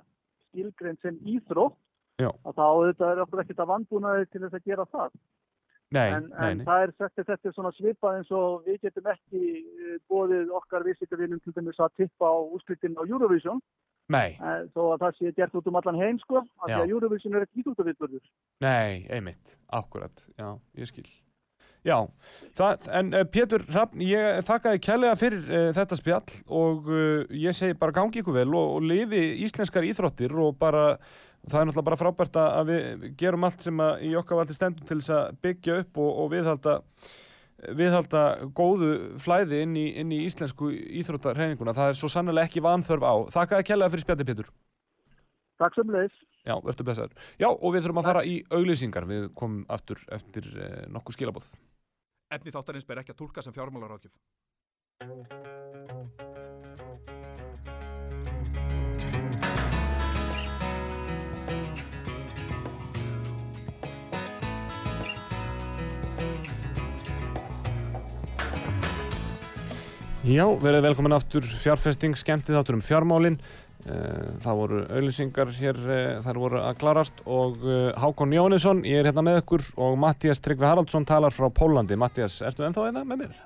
skilgrein sem íþrótt Já. að þá auðvitað er okkur ekkert að vandbúnaði til þess að gera það Nei, en, nei, en nei. það er þetta, þetta er svona svipað eins og við getum ekki uh, bóðið okkar viðsýttavinum til dæmis að tippa á úrslitin á Eurovision Nei, uh, þó að það sé gert út um allan heim sko af Já. að Eurovision er ekki íþróttaviðbörður Nei, einmitt, akkurat, já, ég skil. Já, það, en uh, Pétur Hrafn, ég þakkaði kærlega fyrir uh, þetta spjall og uh, ég segi bara gangi ykkur vel og, og lifi íslenskar íþróttir og bara, það er náttúrulega bara frábært að við gerum allt sem að í okkar valdi stendum til þess að byggja upp og, og viðhalda, viðhalda góðu flæði inn í, inn í íslensku íþróttarhreininguna. Það er svo sannlega ekki vanþörf á. Þakkaði kærlega fyrir spjalli, Pétur. Takk sem leiðis Já. Já, og við þurfum að fara í auglýsingar. Við komum aftur eftir nokkuð skilabóð. Efni þáttarins ber ekki að tólka sem fjármálaráðgjöf. Já, verið velkominn aftur fjárfesting, skemmtið áttur um fjármálinn. Eh, Það voru auðlýsingar hér, eh, þær voru að klarast og eh, Hákon Jónesson, ég er hérna með ykkur og Mattias Tryggvi Haraldsson talar frá Pólandi. Mattias, ertu ennþá einna með mér?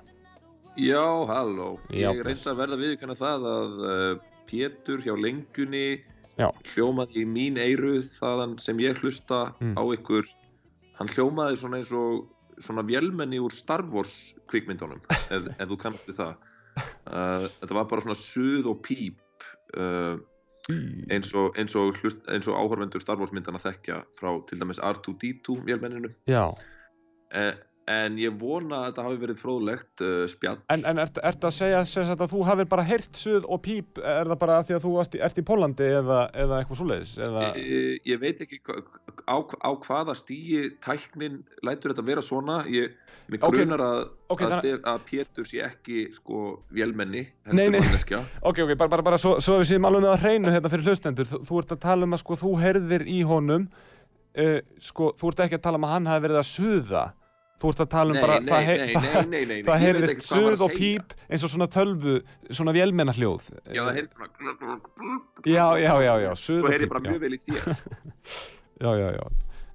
Já, halló. Já, ég reyndi að verða viðkvæmna það að Pétur hjá lengjunni hljómaði í mín eyru þaðan sem ég hlusta Mm. á ykkur. Hann hljómaði svona eins og svona vélmenni úr Star Wars kvikmyndunum, ef, ef þú kannast við það. Uh, þetta var bara svona suð og píp uh, eins og, eins og, hlust, eins og áhorfendur Star Wars myndana þekkja frá til dæmis R2-D2 vélmenninu. Já. En, ég vona að þetta hafi verið fróðlegt uh, spjall. En, en ert, ertu að segja sagt, að þú hafir bara heyrt suð og píp, er það bara því að þú í, ert í Pólandi eða, eða eitthvað svoleiðis? Eða... Ég, ég veit ekki hva, á, á hvaða stígi tæknin lætur þetta vera svona ég, mér Ok, grunar að, ok, að, þannig- að Pétur sé ekki sko vélmenni Nei, nei. Ok, ok, bara, bara, bara svo, svo við séum alveg með að hreinu hérna fyrir hlustendur. Þú, þú ert að tala um að sko þú heyrðir í honum, uh, sko þú ert ekki að tala um að hann hafi verið að suða. Þú ert að tala um Nei, bara, nei, það, hei- nei, það, það veit heyrðist suð og píp eins og svona tölvu, svona vélmenna hljóð. Já, það heyrði bara Já, já, já, já, suð Svo og heyrði píp, bara já. mjög vel í þér Já, já, já.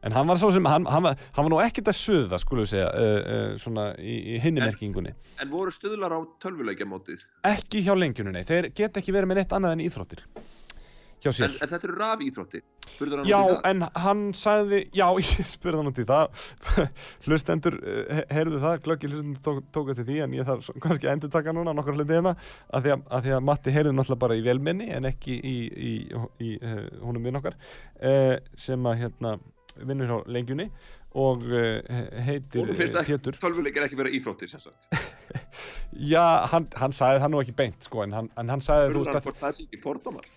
En hann var svo sem, hann, hann, var, hann var nú ekkert að suða, skulum við segja, uh, uh, svona í, í hinni En-. En voru stuðlar á tölvuleikjamótið Ekki hjá lengjunni, nei. Þeir get ekki verið með neitt annað en íþróttir. Hjá en, sér. en þetta eru rafíþróttir Spurður hann Já, út í það? en hann sagði, já, ég spurði hann út í það, hlustendur, uh, heyrðu það, glöggi hlustendur tók, tók eftir því, en ég þarf kannski að endur taka núna nokkur hluti hérna, að því að, að því að Matti heyrði náttúrulega bara í velmenni, en ekki í, í, í, í uh, húnum minn okkar, uh, sem að hérna vinnur hjá lengjunni og heitir Pétur. tölvuleikir ekki vera íþróttir sem sagt Já, hann, hann sagði það nú ekki beint, sko, en hann, en hann sagði, þú Spurður veist, hann að fordómar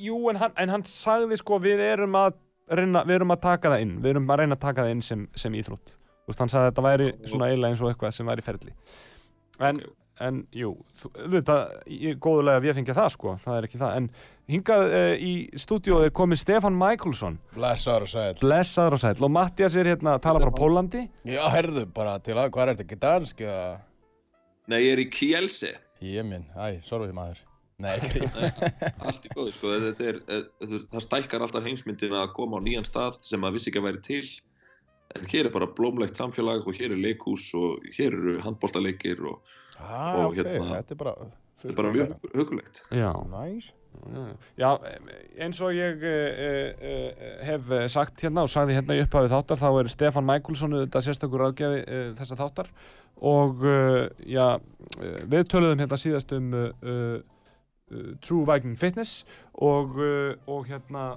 Jú, en hann, en hann sagði sko við erum að reyna, við erum að taka það inn, við erum að reyna að taka það inn sem, sem íþrótt. Þú veist, hann sagði að þetta væri svona eiginlega eins og eitthvað sem væri í ferli. En, Ok. en jú, þú, ég er góðulega að við fengja það sko, það er ekki það. En hingað uh, í stúdíóð er komið Stefan Michaelsson, Blessaður og sæl. blessaður og sæll, og Mattias er hérna að tala frá Pólandi. Já, herðu, bara til að, hvað er þetta, ekki dansk eða? Nei, ég er í Kielse Ég minn, æ, sorry maður. Nei, allt í góðu sko. Þetta er, eh, þetta, það stækkar alltaf heimsmyndin að koma á nýjan stað sem maður vissi ekki að væri til. En hér er bara blómlegt samfélag og hér er leikhús og hér eru handbóltaleikir og ah, Og ok, hérna- þetta er bara... er bara mjög hug- hugulegt. Já. Næs. Já, eins og ég uh, uh, hef eh, sagt hérna og sagði hérna í upphafið þáttar þá er Stefan Michaelsson þetta sérstakur ráðgjafi uh, þessa þáttar. Og uh, já, við töluðum hérna síðast um True Viking Fitness og, uh, og hérna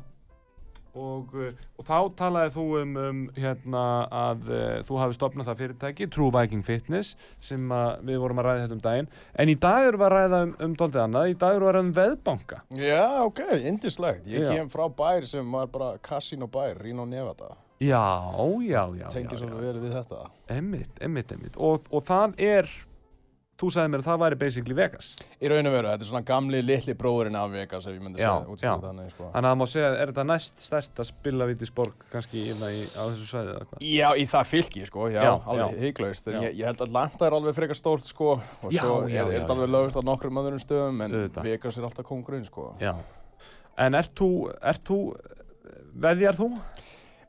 og, uh, og þá talaði þú um, um hérna að uh, þú hafi stopnað það fyrirtæki True Viking Fitness sem við vorum að ræða þetta um daginn en í dag erum við að ræða um, um doldið annað, í dag erum við að ræða um veðbanka Já, ok, indislegt. Ég kem frá bær sem var bara Casino bær, Reno Nevada. Já, já, já. Tengir já, svolítið verið við þetta. Emmitt, emmitt, emmitt. Og, og það er, þú sagði mér að það væri basically Vegas. Í raun og veru, þetta er svona gamli litli bróðurinn af Vegas ef ég myndi Já, segja, þannig, sko. Þannig að það má segja, er þetta næst stærsta spilavítisborg kannski í, á þessu svæði eða hvað? Já, í það fylki, sko, já, Já, alveg Já. ég, ég held að Atlanta er alveg frekar stórt, sko, og Já, svo já, er, er þetta alveg lögst á nokkrum öðrum stöðum, en Auðvitað. Vegas er alltaf kongurinn, sko. Já. En ert þú, ert þú, veðjar þú?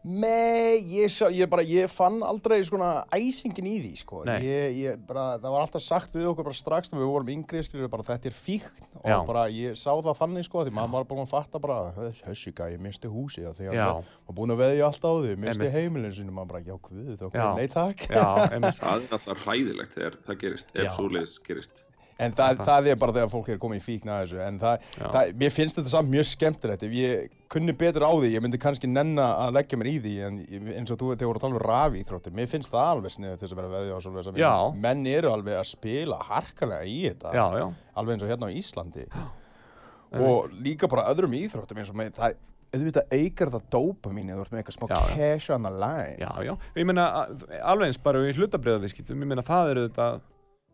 Nei, ég, sá, ég, bara, ég fann aldrei svona æsingin í því, sko. Ég, ég, bara, það var alltaf sagt við okkur bara strax þegar við vorum yngri, skilur, bara þetta er fíkn og bara ég sá það þannig, sko, því maður var bara að fatta bara, þessi gæi misti húsið. Af því að Já. hann var búin að veðja allt á því, misti heimilin sinni, maður bara, já, hvað, þá Já. nei takk. Já, það er alltaf hræðilegt þegar það gerist ef svoleiðis gerist En það, það er bara þegar fólk er komið í fíkn að þessu, en það, Já. það, mér finnst þetta samt mjög skemmtilegt, ef ég kunni betur á því, ég myndi kannski nenna að leggja mér í því, en eins og þú þegar voru að tala um rafi íþróttir, mér finnst það alveg sniðið til þess að vera veðja og svolítið Já. menn eru alveg að spila harkalega í þetta, Já, já. alveg eins og hérna á Íslandi og líka bara öðrum íþróttum eins og með það, auðvitað aukar það dópa mín eða þú ert með eitthvað smá Já, já. cash on the line. Já, já. Ég meina, að- alveg eins bara í hlutabriðaviskiptum, ég meina það er þetta,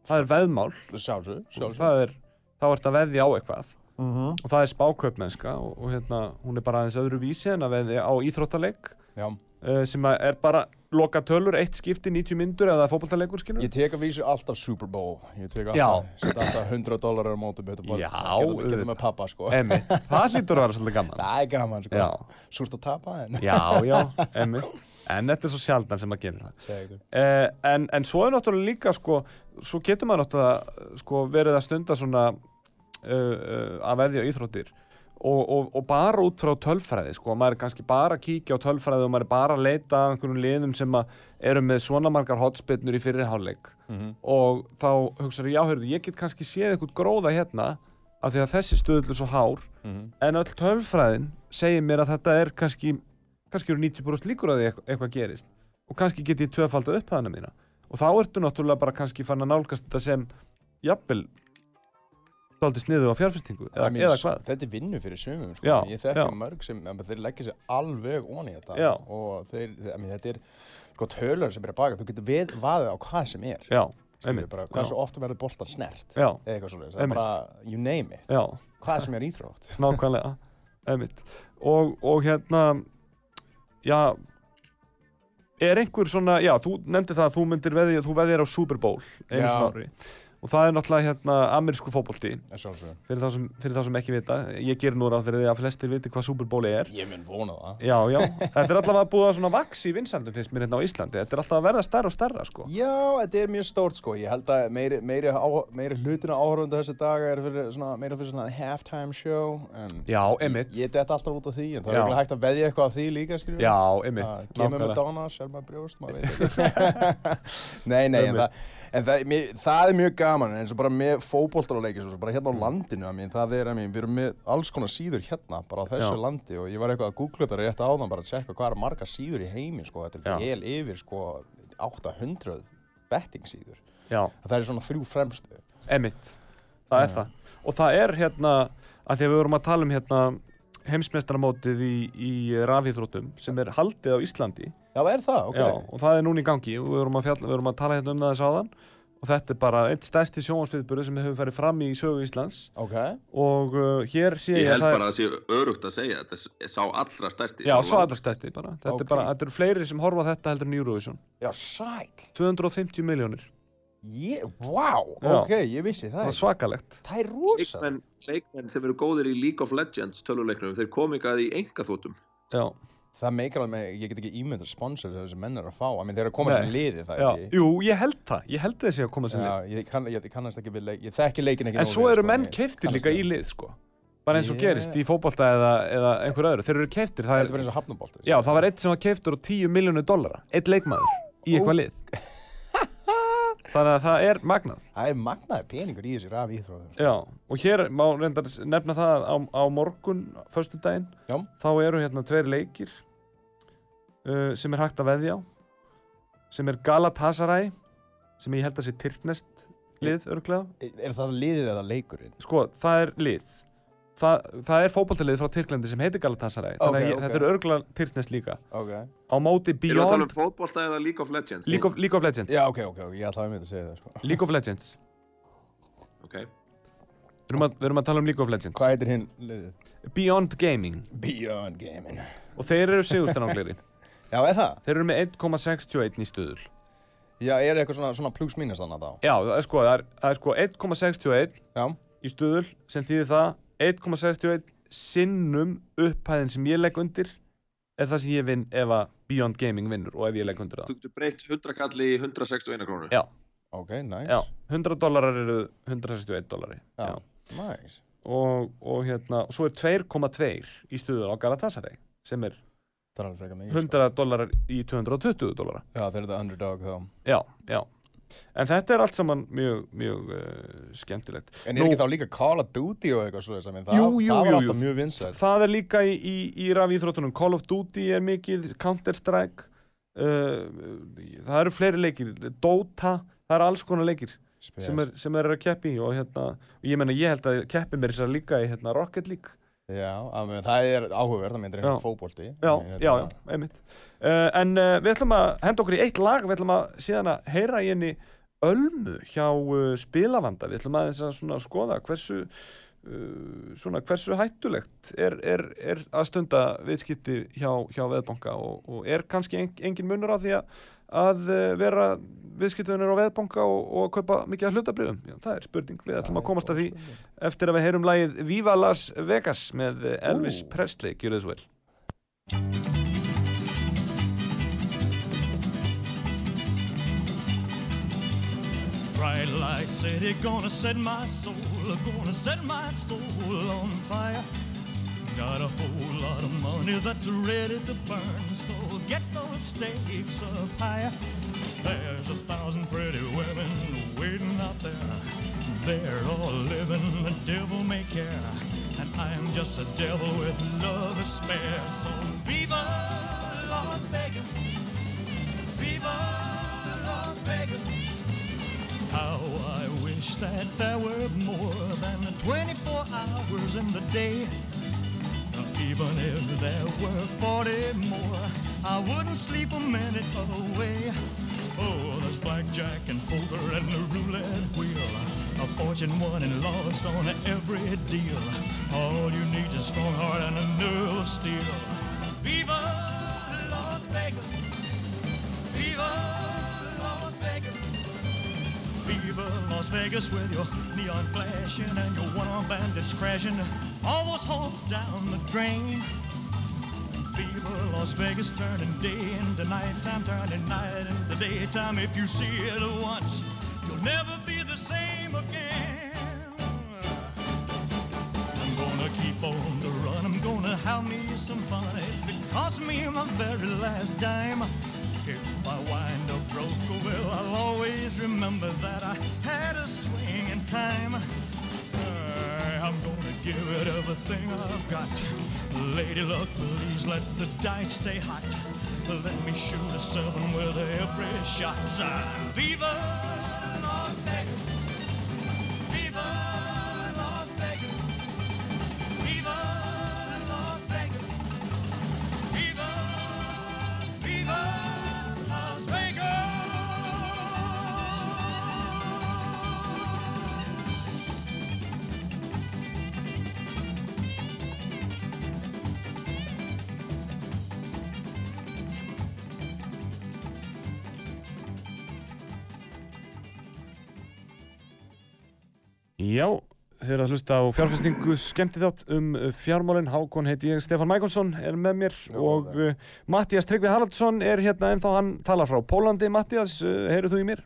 það er veðmál, Sjálfsög, sjálfsög. það er, þá ert að veðja á eitthvað. Mhm. Og það er spákaupmennska og, og hérna, hún er bara aðeins öðru vísi en að veðja á íþróttaleik. Já, uh, sem að er bara loka tölur, eitt skipti, 90 myndur eða fótboltalegur, skilur Ég tek að vísu alltaf Super Bowl Ég tek alltaf, alltaf 100 dólarar á mótum auðvitað. með pappa sko Emmi, það hlýtur að vera svolítið gaman Það er gaman sko. Súrt að tapa en Já, já, emmi En þetta er svo sjaldan sem að gera það eh, en, en svo er náttúrulega líka sko, svo getur maður náttúrulega sko, verið að stunda svona uh, uh, að veðja íþróttir og, og, og bara út frá tölfræði sko, maður er kannski bara að kíkja á tölfræði og maður er bara að leita að einhverjum liðum sem eru með svona margar hotspinnur í fyrirháleik Mhm. og þá hugsaður já, heyrðu, ég get kannski séð eitthvað gróða hérna af því að þessi stöðl er svo hár Mhm. en öll tölfræðin segir mér að þetta er kannski kannski eru 90% líkur að því eitthvað, eitthvað gerist. Og kannski get ég tvöfaldið upp hana mína. Og þá ertu náttúrulega bara kannski fann að nálgast þetta sem jafnvel dálítið sniðu á fjárfestingu eða, eða hvað? Þetta er vinnu fyrir sumum sko. Já, Ég þekki já. mörg sem em, þeir leggja sér alveg onni þetta. Já. og þeir, þetta er sko tölur sem er að baka. Þú getur við vaðið á hvað sem er. Já, bara, já, hversu ofta verður boltan snert eða eitthvað svolítið, bara you name it, já, hvað sem er íþrótt. Nákvæmlega. Og, og hérna já er einhver svona, já, þú nefndi það að þú myndir veðja, þú veðjar á Super Bowl einu Já. Á og það er náttúrulega hérna amerísku sjálfsögum, fyrir þá sem, sem ekki vita ég ger nú ráð fyrir því að flestir viti hvað Super Bowl er. Ég mun vona það. Já, já, þetta er alltaf að búa svona vaks í vinsandum finnst mér hérna á Íslandi, þetta er alltaf að verða stærra og stærra sko. Já, þetta er mjög stórt sko, ég held að meiri, meiri, á, meiri hlutina áhörundu þessi daga er fyrir svona, meira fyrir svona halftime show já, einmitt. ég, detta alltaf út af því en það Já. er hægt að veðja eitthvað af því líka skilur já, einmitt, Gaman eins og bara með leikir bara Mm. hérna á landinu, I mean, það er, I mean, við erum með alls konar síður hérna bara á þessu Já. landi og ég var eitthvað að googla þetta rétt áðan bara að checka hvað er margar síður í heimi sko, þetta Já. er vel yfir sko 800 betting síður. Já, það er svona þrjú fremstu. Einmitt, það er það. Og það er hérna, að því að við vorum að tala um hérna heimsmeistaramótið í, í rafíþróttum sem er haldið á Íslandi. Já, er það? Ok. Já, og það er núna í gangi við vorum að, fjalla, við vorum að tala hérna um það þess áðan og þetta er bara eitt stærsti sjónvarsviðburður sem hefur farið fram í sögu Íslands Ok, og uh, hér sé ég, Ég held að það bara að það sé örugt að segja Þetta er sá allra stærsti Já, sá allra stærsti bara. Þetta, Ok. er bara, þetta eru fleiri sem horfa á þetta heldur en Eurovision. já, sæl 250 miljónir. Ég, wow, Já. ok, ég vissi það Það er svakalegt. Það er rosa leikmenn, leikmenn sem eru góðir í League of Legends töluleiknum, þeir komi ekki að í engaþótum Já. Það meikar alveg með, ég get ekki ímyndað sponsor sem þessi menn eru að fá, I mean, þeir eru að koma sem liði það Já. ekki Jú, ég held það. Ég held þessi að koma sem Já, lið. ég, kann, ég kannast ekki við leik, ég þekki leikin ekki En svo eru sko, menn keiftir líka í lið, sko. Bara eins og Yeah. gerist í fótbolta eða, eða einhver öðru. Þeir eru keiftir. Það er, eins og hafnabolt já, það var eitt sem var keiftur á 10 miljónu dollara. Eitt leikmaður í eitthvað lið. Þannig að það er magnað. Það er magnaði peningur í þessi raf íþróðum Já, og hér má reyndar nefna það á, á morgun, föstudaginn, Já. þá eru hérna tveir leikir uh, sem er hægt að veðja á, sem er Galatasaray, sem ég held að sé Tyrknest lið örglega. Er það liðið eða leikurinn? Sko, það er lið. Þa, það er fótballtalið frá Tyrklandi sem heitir Galatasaray, þannig Ok, að ég, ok. þetta er örglega Tyrknest líka. Ok Á móti Erum við að tala um Beyond fótbolta eða League of Legends? League of, League of Legends. Já, ok, ok, ok, ég ætlaði að mynda að segja það sko. League of Legends. Ok, Við erum, að, við erum að tala um League of Legends. Hvað heitir hinn liðið? Beyond Gaming. Beyond Gaming Og þeir eru sigurstanangleri. Já, er það? Þeir eru með 1,61 í stuðul. Já, er eitthvað svona, svona plus mínus þannig þá? Já, það er sko, það er, það er sko 1,61 Já, í stuðul sem þýðir það 1,61 sinnum upphæðin sem ég legg undir er það sem ég vinn ef að Beyond Gaming vinnur og ef ég legg undir þú það. getur breytt 100 kalli í 161 krónu Já. ok, nice Já, 100 dólarar eru 161 dólari. Já. Já. Nice Og, og hérna, svo er 2,2 í stuðul á Galatasaray sem er Það er alveg frekar mikið sko. 100 dólarar í 220 dólara. Já, þeir eru það underdog þá Já, já. En þetta er allt saman mjög, mjög uh, skemmtilegt. En er Nú- ekki þá líka Call of Duty og eitthvað að það, það var jú, alltaf jú. mjög vinsætt Það er líka í, í, í rafíþróttunum Call of Duty er mikið, Counter-Strike uh, það eru fleiri leikir Dota, það eru alls konar leikir sem er, sem er að keppi og hérna, ég menna ég held að keppi mér þess að líka í hérna, Rocket League Já, að með, það er áhugaverð, það myndir einhvern fótbolti. Já, já, já, einmitt. Uh, en uh, við ætlum að henda okkur í eitt lag við ætlum að síðan að heyra í henni Ölmu hjá uh, Spilavanda. Við ætlum að svona skoða hversu uh, svona hversu hættulegt er, er, er að stunda viðskipti hjá, hjá veðbanka og, og er kannski en, engin munur á því að, að uh, vera viðskiptunir á veðbanka og, og kaupa mikið af hlutabriðum? Já, það er spurning, við ætlum að komast að því eftir að við heyrum lagið Viva Las Vegas með Elvis Presley, gjör þið svo vel. Bright light city, gonna set my soul, gonna set my soul on fire. Got a whole lot of money that's ready to burn, so get those stakes up higher. There's a thousand pretty women waiting out there. They're all living the devil may care, and I'm just a devil with love to spare. So viva Las Vegas, viva Las Vegas. How I wish that there were more than 24 hours in the day. Even if there were 40 more, I wouldn't sleep a minute away. Oh, there's blackjack and poker and the roulette wheel. A fortune won and lost on every deal. All you need is a strong heart and a nerve of steel. Viva Las Vegas! Viva Las Vegas! Viva Las Vegas with your neon flashing and your one-armed bandits crashing. All those hopes down the drain. Fever, Las Vegas turning day into nighttime, turning night into daytime. If you see it once, you'll never be the same again. I'm gonna keep on the run. I'm gonna have me some fun. It cost me my very last dime. If I wind up broke, well, I'll always remember that I had a swing in time. I'm gonna give it everything I've got. Lady luck, please let the dice stay hot. Let me shoot a seven with every shot. Viva þeir að hlusta á fjárfestingu skemmti þátt um uh, fjármálin. Hákon heiti ég, Stefán Mækonsson er með mér og uh, Mattias Tryggvi Haraldsson er hérna ennþá hann talar frá Pólandi. Mattias, uh, heyrðu þú í mér?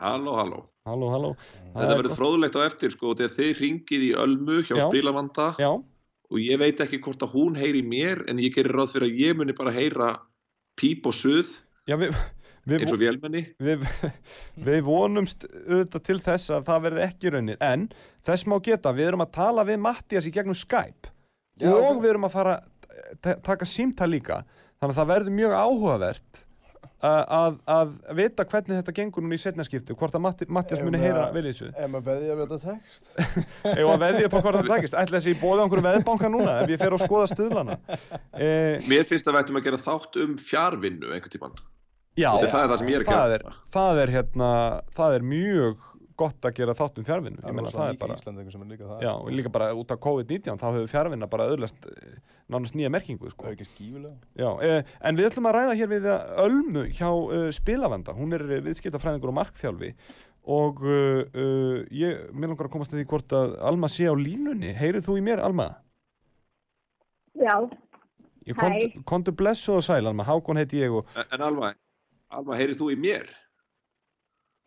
Halló, halló. Halló, halló. Þetta verður fróðulegt á eftir sko þegar þið ringið í Ölmu hjá Já. Spilavanda Já, og ég veit ekki hvort að hún heyri mér en ég gerir ráð fyrir að ég muni bara heyra píp og suð. Já við, við, eins og vélmenni. við, við vonumst auðvitað til þess að það verði ekki raunir en þess má geta, við erum að tala við Mattias í gegnum Skype. Já, og ok. við erum að fara að taka símtal líka. Þannig að það verður mjög áhugavert að, að, að vita hvernig þetta gengur núna í setnaskiptu, hvort að Matti, Mattias muni heyra maður- vel í þessu. Ef maður veðja við þetta text Ef að veðja upp á hvort það takist ætla þessi í bóði á einhverju veðbanka núna ef ég fer að skoða stuðlana? Eh, Mér finnst að við ættum að gera þátt um fjárvinnu einhvern tímann. Já, Þetta er það er það sem ég er að það gera. er, það er hérna það er mjög gott að gera þátt um fjárvinnu ég Það meina það er bara Íslandingur sem er líka það já, og líka bara út af COVID-19 þá hefur fjárvinna bara öðlast nánast nýja merkingu sko. Það er ekki skífulega Já, eh, en við ætlum að ræða hér við Ölmu hjá uh, Spilavanda, hún er eh, viðskiptafræðingur og markþjálfi. Og uh, uh, ég, mér langar að komast að því hvort að Alma sé á línunni, heyrið þú í mér Alma? Já, Ég kom, Hæ. Kondu blessu og sæl Alma, Hákon heiti ég og En, en Alma, Alma, heyrið þú í mér?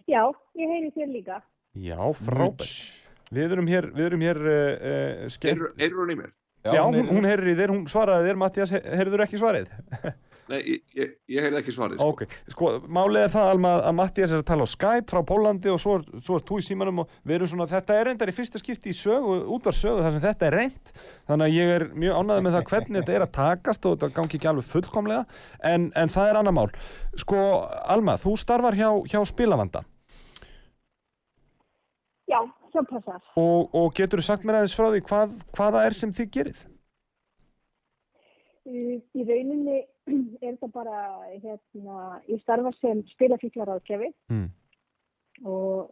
já, ég heyri þér líka. já, frábært Við erum hér, við erum hér uh, skemmt Heyrið hún í mér? Já, hún, hún heyrir í þér, hún svaraði þér Mattias, heyrður ekki svarið? Nei, ég, ég, ég heyrði ekki svarið. Sko. Ok, sko, málið er það Alma að Mattias er að tala á Skype frá Pólandi og svo, svo er þú í símanum og við erum svona, þetta er reyndar í fyrsta skipti í sögu, útvar sögu þar sem þetta er reynd þannig að ég er mjög ánægð með það hvernig þetta er að takast og þetta gangi ekki alveg fullkomlega en, en það er annar mál Sko, Alma, þú starfar hjá, hjá Spilavanda Já, sem passar. og, og getur þú sagt mér aðeins frá því hvað, hvaða er sem þið gerið? Í rauninni er þetta bara, hérna, ég starfa sem spilafíklar áðkjafi Mm. og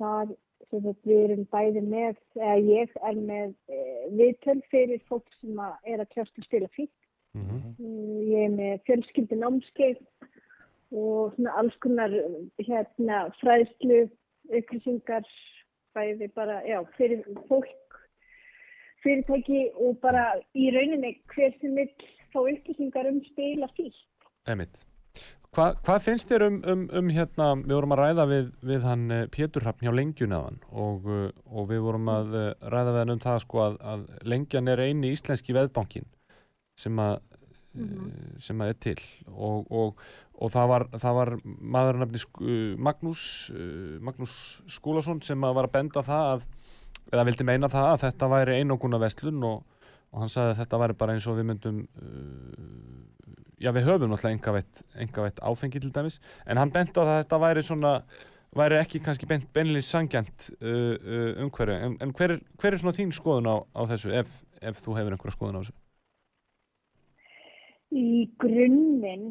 það sem við erum bæði með, eða ég er með uh, viðtöl fyrir fólk sem að er að kljást að spila fík. Mhm. Mm, Ég er með fjölskyldi námskeið og svona alls konar hérna, fræðslu, upplýsingar, bæði bara, já, fyrir fólk, fyrirtæki og bara í rauninni hver sem vil fá upplýsingar um spila fík. Emitt. Hva, hvað finnst þér um, um, um hérna, við vorum að ræða við, við hann eh, Pétur Hrafn hjá Lengjunaðan og, uh, og við vorum að uh, ræða við hann um það sko að, að Lengjan er eini íslenski veðbankin sem að uh, sem að er til og, og, og það var, það var maður nefni Magnús Magnús Skúlason sem að var að benda það að, eða vildi meina það að þetta væri einoguna vestlun og, og hann sagði að þetta væri bara eins og við myndum uh, já við höfum náttúrulega engaveitt, engaveitt áfengi til dæmis. En hann bent á það að þetta væri svona væri ekki kannski beint, beinlega sangjant uh, uh, umhverju en, en hver, er- hver er svona þín skoðun á, á þessu ef, ef þú hefur einhverja skoðun á þessu? Í grunninn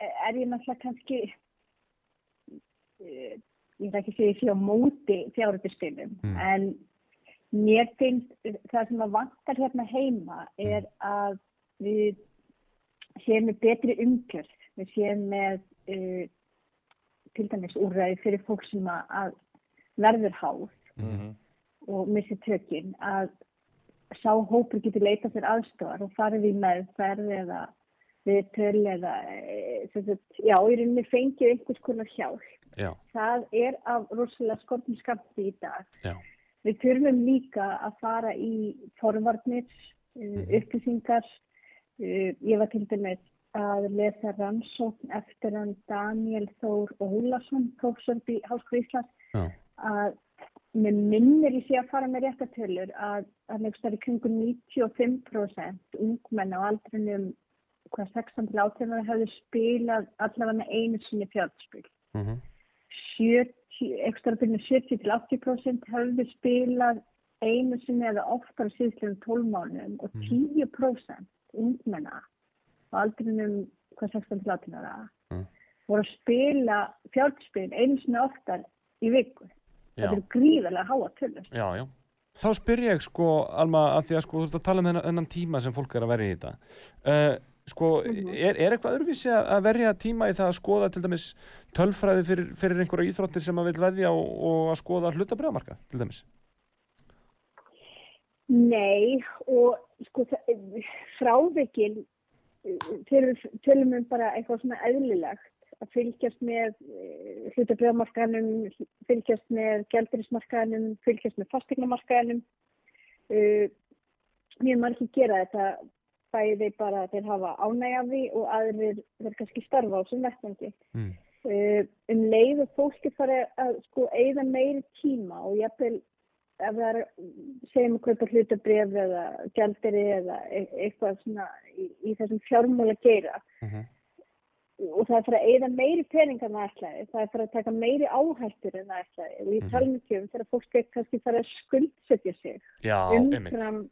er ég náttúrulega kannski, eh, ég veit ekki að segja því á móti fjárhættispilum, Mm. en mér finnst það sem að vantar hérna heima er að við séum með betri umgjörð, við séum með uh, til dæmis úrræði fyrir fólk sem að, verður háð Mhm. og missi tökin að sá hópur getur leitað fyrir aðstofar og farið í meðferð eða við töl eða sagt, já, í rauninni fengið einhvers konar hjálp. Já, Það er af rosalega skortum skamti í dag. já, Við þurfum líka að fara í forvarnir, uh, upplýsingar. Uh, ég var til dæmis að lesa rannsókn eftir hann Daniel Þór Ólason, prófessor í Háskóla Íslands, já, að með minnir í sig að fara með réttatölur að að nefnst er í kringum 95% ungmenn á aldrinum hvað 16 til 18 ára hefðu spilað allavega einu sinni fjárspil. mhm, 70, ekstra byrjun 70 til 80% hefðu spilað einu sinni eða oftar síðslegum 12 mánuðum og 10% ungmenna á aldrinum hvað 16 til 18 ára Mm. voru að spila fjárspil einu sinni oftar í viku. Þetta eru gríðarlega háa tölur. já, já. Þá spyr ég sko, Alma, að því að sko, þú ert að tala um þennan, tíma sem fólk er að verja í þetta. Uh, sko, er, er eitthvað öðruvísi að verja tíma í það að skoða til dæmis tölfræði fyrir, fyrir einhverja íþróttir sem að vil veðja og, og að skoða hlutabriðamarkað til dæmis? Nei, og sko fyrir tölum um bara eitthvað svona eðlilegt að fylgjast með hlutabriðamarkaðanum, fylgjast með gældurismarkaðanum, fylgjast með fastegnamarkaðanum. Uh, mjög margir gera þetta bæði bara þeir hafa ánægjafi og aðrir þeir kannski starfa á sem vettvangi. Mm. Uh, um leið og fólki fara að sko eigða meiri tíma og jafnvel ef það er, segjum að kaupa hlutabrif eða gjaldiri eða e- eitthvað svona í, í þessum fjármála geira Mhm. og það er fyrir að eigða meiri peningar en það ætlaði, það er fyrir að taka meiri áhættur en það ætlaði og ég Mhm. tala mikið um þegar fólk kannski fara að skuldsetja sig Já, umfram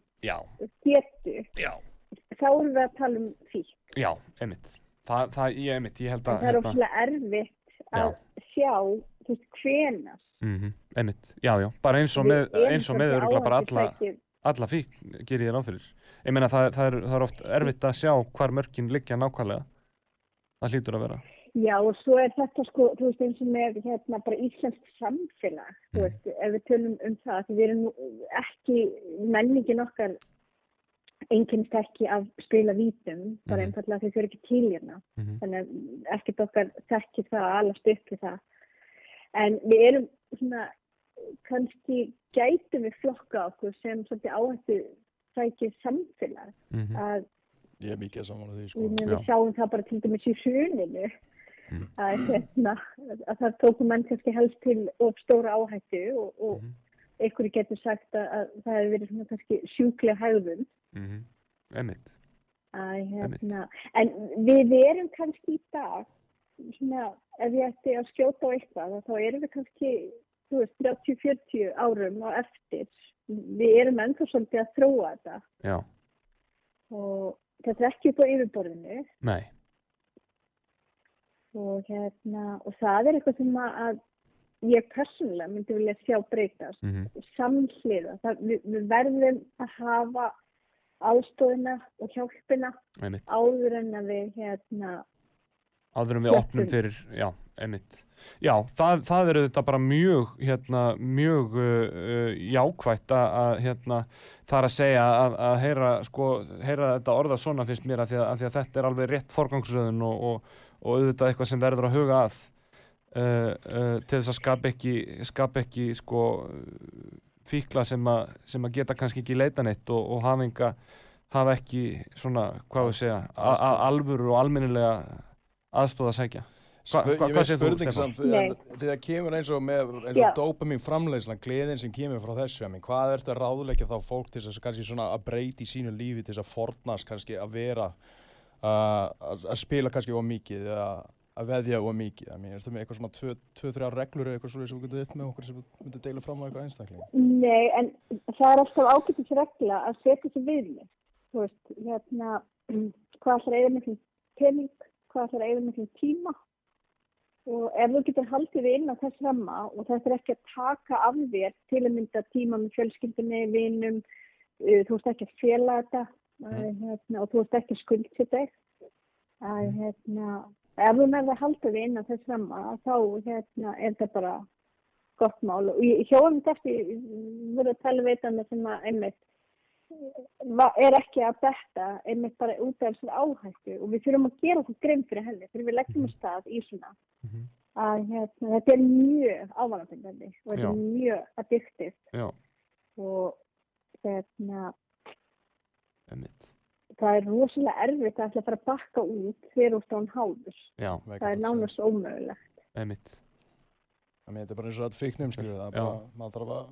getu, já, þá erum við að tala um því. já, einmitt. Það, það, ég, einmitt, ég held En að, það er óslega erfitt að sjá, þú veist, hvenar. Mhm, einmitt, já, já, bara eins og með, eins og með örugglega bara alla, alla fík, gerir ég ráð fyrir. Ég meina það, það, er, það er oft erfitt að sjá hvar mörkin liggja nákvæmlega. Það hlýtur að vera. Já, og svo er þetta sko, þú veist, eins og með hérna bara íslenskt samfélag, þú Mm. veist, ef við tölum um það, því við erum ekki, menningin okkar einkennist ekki af spila vítum, bara Mhm. einfallega því þau eru ekki til hérna, Mhm. þannig að ekkert okkar þekkir það að upp við það. En við erum svona, kannski gætum við flokka okkur sem svolítið áhættu sækir samfélag, Mhm. að Ég er mikið saman á því, sko. við, Já. við sjáum það bara til dæmis í hruninu Mm. að, hérna, að það tóku menn kannski helst til of stóra áhættu og, og Mhm. einhverju getur sagt að, að það hefur verið svona kannski sjúklega hægðun Einmitt. að, Einmitt. hérna, en við erum kannski í dag svona, ef ég ætti að skjóta á eitthvað þá erum við kannski þú veist, 30-40 árum á eftir við erum ennþá svolítið að þróa þetta Já, og þetta er ekki upp á yfirborðinu nei, og hérna og það er eitthvað sem að, ég persónulega myndi vilja sjá breytast Mhm. samhliða. Það, við, við verðum að hafa aðstóðina og hjálpina einmitt. áður en að við hérna, áður en við opnum fyrir, já, einmitt. Já, það, það er þetta bara mjög hérna, mjög uh, uh, jákvætt að, hérna, það er að segja að, að heyra, sko, heyra þetta orða svona finnst mér að því að, að, því að þetta er alveg rétt forgangsröðun og, og, og auðvitað eitthvað sem verður að huga að uh, uh, til þess að skapa ekki skapa ekki sko fíkla sem að, sem að geta kannski ekki leita neitt og, og hafa enga hafa ekki svona, hvað við segja alvöru og almennilega aðstóð að sækja. Hva, hva, ég þú, spurning samt, þegar kemur eins og með eins og dopamin framleiðslan, gleðin sem kemur frá þessu, ég meina, hvað ertu að ráðleggja þá fólk til þess að kannski svona að breyti í sínu lífi til þess að fornast kannski að vera uh, að að spila kannski of mikið eða að veðja of mikið, ég meina, ertu með eitthvað svona tvö, tvö þrjá reglur eða eitthvað svona sem þú getur eitt með okkur sem þú myndir deila fram á eitthvað einstakling Nei, en það er alltaf ágætis regla að setja sér viðmið. Þú veist, hérna, hvað ætlar að eða miklum pening, hvað ætlar að eða miklum tíma og ef þú getur haldið þig inn á þess ramma og þetta er ekki að taka af þér til að mynda tíma með fjölskyldunni, vinum, þú veist ekki að fela þetta uh, hérna, og þú veist ekki að skuldsetja þig. Að, hérna, ef þú með það haldið þig inn á þess ramma þá hérna, er þetta bara gott mál. Og ég hjóðum þetta eftir voru að tala við þetta sem að einmitt er ekki að betta einmitt bara út af þessar áhættu. Og við þurfum að gera okkur grein fyrir henni þegar við leggjum að stað í svona. Að hérna, þetta er mjög ávanabindandi og þetta Já. er mjög addictive. Já, og hérna, einmitt það er rosalega erfitt að ætla að fara að bakka út þegar þú stán háður. Já, Það er nánast ómögulegt. einmitt þetta er bara eins og að fíknum, skilur það, er bara, maður þarf að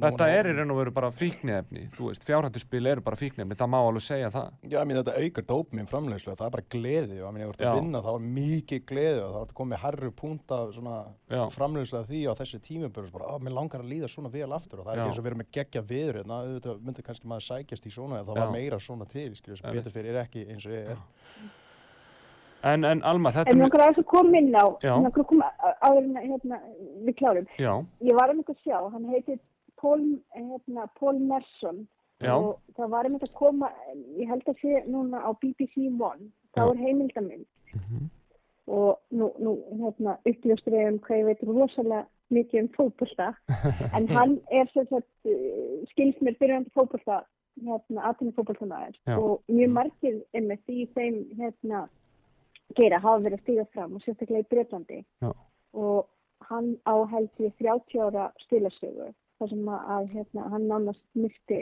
Þetta er í raun og veru bara fíknefni, þú veist, fjárhættuspil eru bara fíknefni, það má alveg segja það. Já, ég meina þetta aukar dópamin framleiðslu, það er bara gleði og ég þú ert Já. að vinna þá er mikið gleði og þá ertu komið herru punta svona Já. framleiðslu af því á þessi tímaböru bara, að mér langar að líða svona vel aftur og það er Já. ekki eins og erum með geggja viður hérna, auðvitað myndi kannski maður sækjast í svona það Já. var meira svona til, skilur, sem betur fyrir ekki eins og ég er. En, en Alma, þetta En er... langar aðeins að koma inn á, Já. að koma á- áður en að, hérna, við klárum. Já, Ég var um eitthvað að sjá, hann heitir Paul, hérna, Paul Merson Já. og það var um að koma, ég held að sé núna á BBC One, þá er heimildamind Mhm. og nú, nú hérna, uppljóstur ég um hvað ég veit rosalega mikið um fótbolta. En hann er uh, skilst mér byrjandi fótbolta hérna, aðtunni fótboltamæður Já. og mjög margir einmitt í þeim hérna, geira hafa verið að stíga fram og sérstaklega í Breitlandi og hann á held ég 30 ára stilasögu þar sem að, hérna, hann nánast misti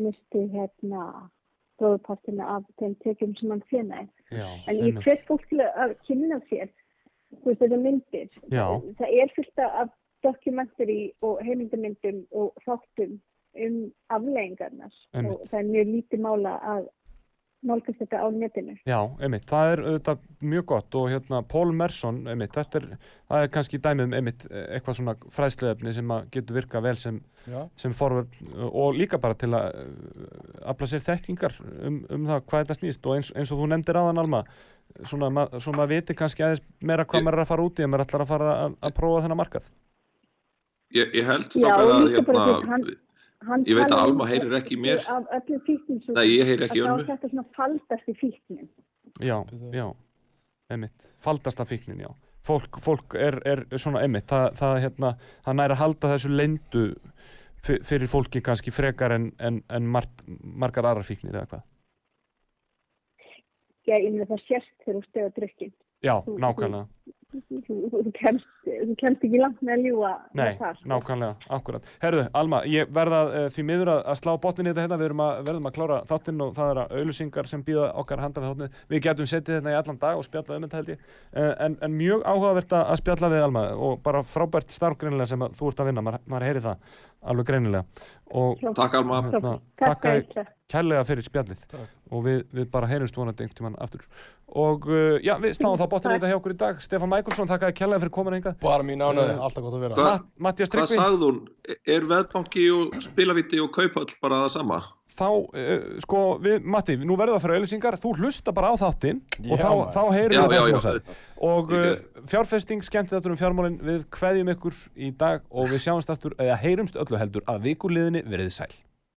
misti hérna bróðpartina af þeim tekjum sem hann fjenaði en ég hvet fólk til að kynna sér þú veist þetta myndir. Já. það er fullt af dokumentari og heimildamyndum og þáttum um afleggingarnas og það er mjög lítið mála að nálgast þetta á netinu. Já, einmitt, það er auðvitað mjög gott og hérna Paul Merson, einmitt, þetta er, það er kannski dæmið um einmitt eitthvað svona fræðsluefni sem að getur virkað vel sem, sem forvörn og líka bara til að uh, afla sér þekkingar um, um það hvað þetta snýst og eins, eins og þú nefndir aðan Alma, svona, ma svo maður viti kannski aðeins meira hvað maður er að fara út í ef maður ætlar að fara að, að prófa þennan markað. Ég, ég held Já, að hérna, hann- hann Ég veit að um Alma heyrir ekki mér. af Nei, ég heyri ekki að þá Ölmu. er þetta svona faldast í fíknum Já, já, einmitt, faldasta fíknin, já. Fólk, fólk er, er svona einmitt, það, það, hérna, það næri að halda þessu leyndu fyr- fyrir fólki kannski frekar en, en, en margt, margar aðrar fíknir eða hvað. Já, ég meina það sérst þegar þú stegar drukkin Já, nákvæmlega. þú, þú, kemst, kemst ekki langt með að ljúa Nei, sko. nákvæmlega, akkurat. Herðu, Alma, ég verða uh, því miður að, að slá botnin í þetta hérna, við erum að, verðum að klára þáttinn og það er að auðlusingar sem býða okkar handa við þáttinn. Við getum setið þetta í allan dag og spjalla um þetta held ég, uh, en, en mjög áhugavert að spjalla við Alma og bara frábært starf greinilega sem þú ert að vinna, maður, maður heyri það alveg greinilega. Og Takk Alma. hérna, Takk þetta. kærlega fyrir spjallið og við, við bara heyrumst vonandi einhvern tímann aftur. Og uh, já, við sláum þá botnin í þetta hjá okkur í dag. Stefán Mækulsson, þakka þér kærlega fyrir komin hingað. Bara mín ánæði, Eh, alltaf gott að vera. Matthías Hvað hún? Er veðbanki og spilavíti og kauphöll bara það sama? Þá, uh, sko, við, Matti, nú verðum við að fara auðlýsingar, þú hlusta bara á þáttinn og þá, þá heyrir Já, við það þú sagði. Og uh, fjárfesting, skemmt þetta um fjármálinn, við kveðjum ykkur í dag og við sjáumst aftur, eða heyrumst öllu heldur að vikuliðinni verið sæl.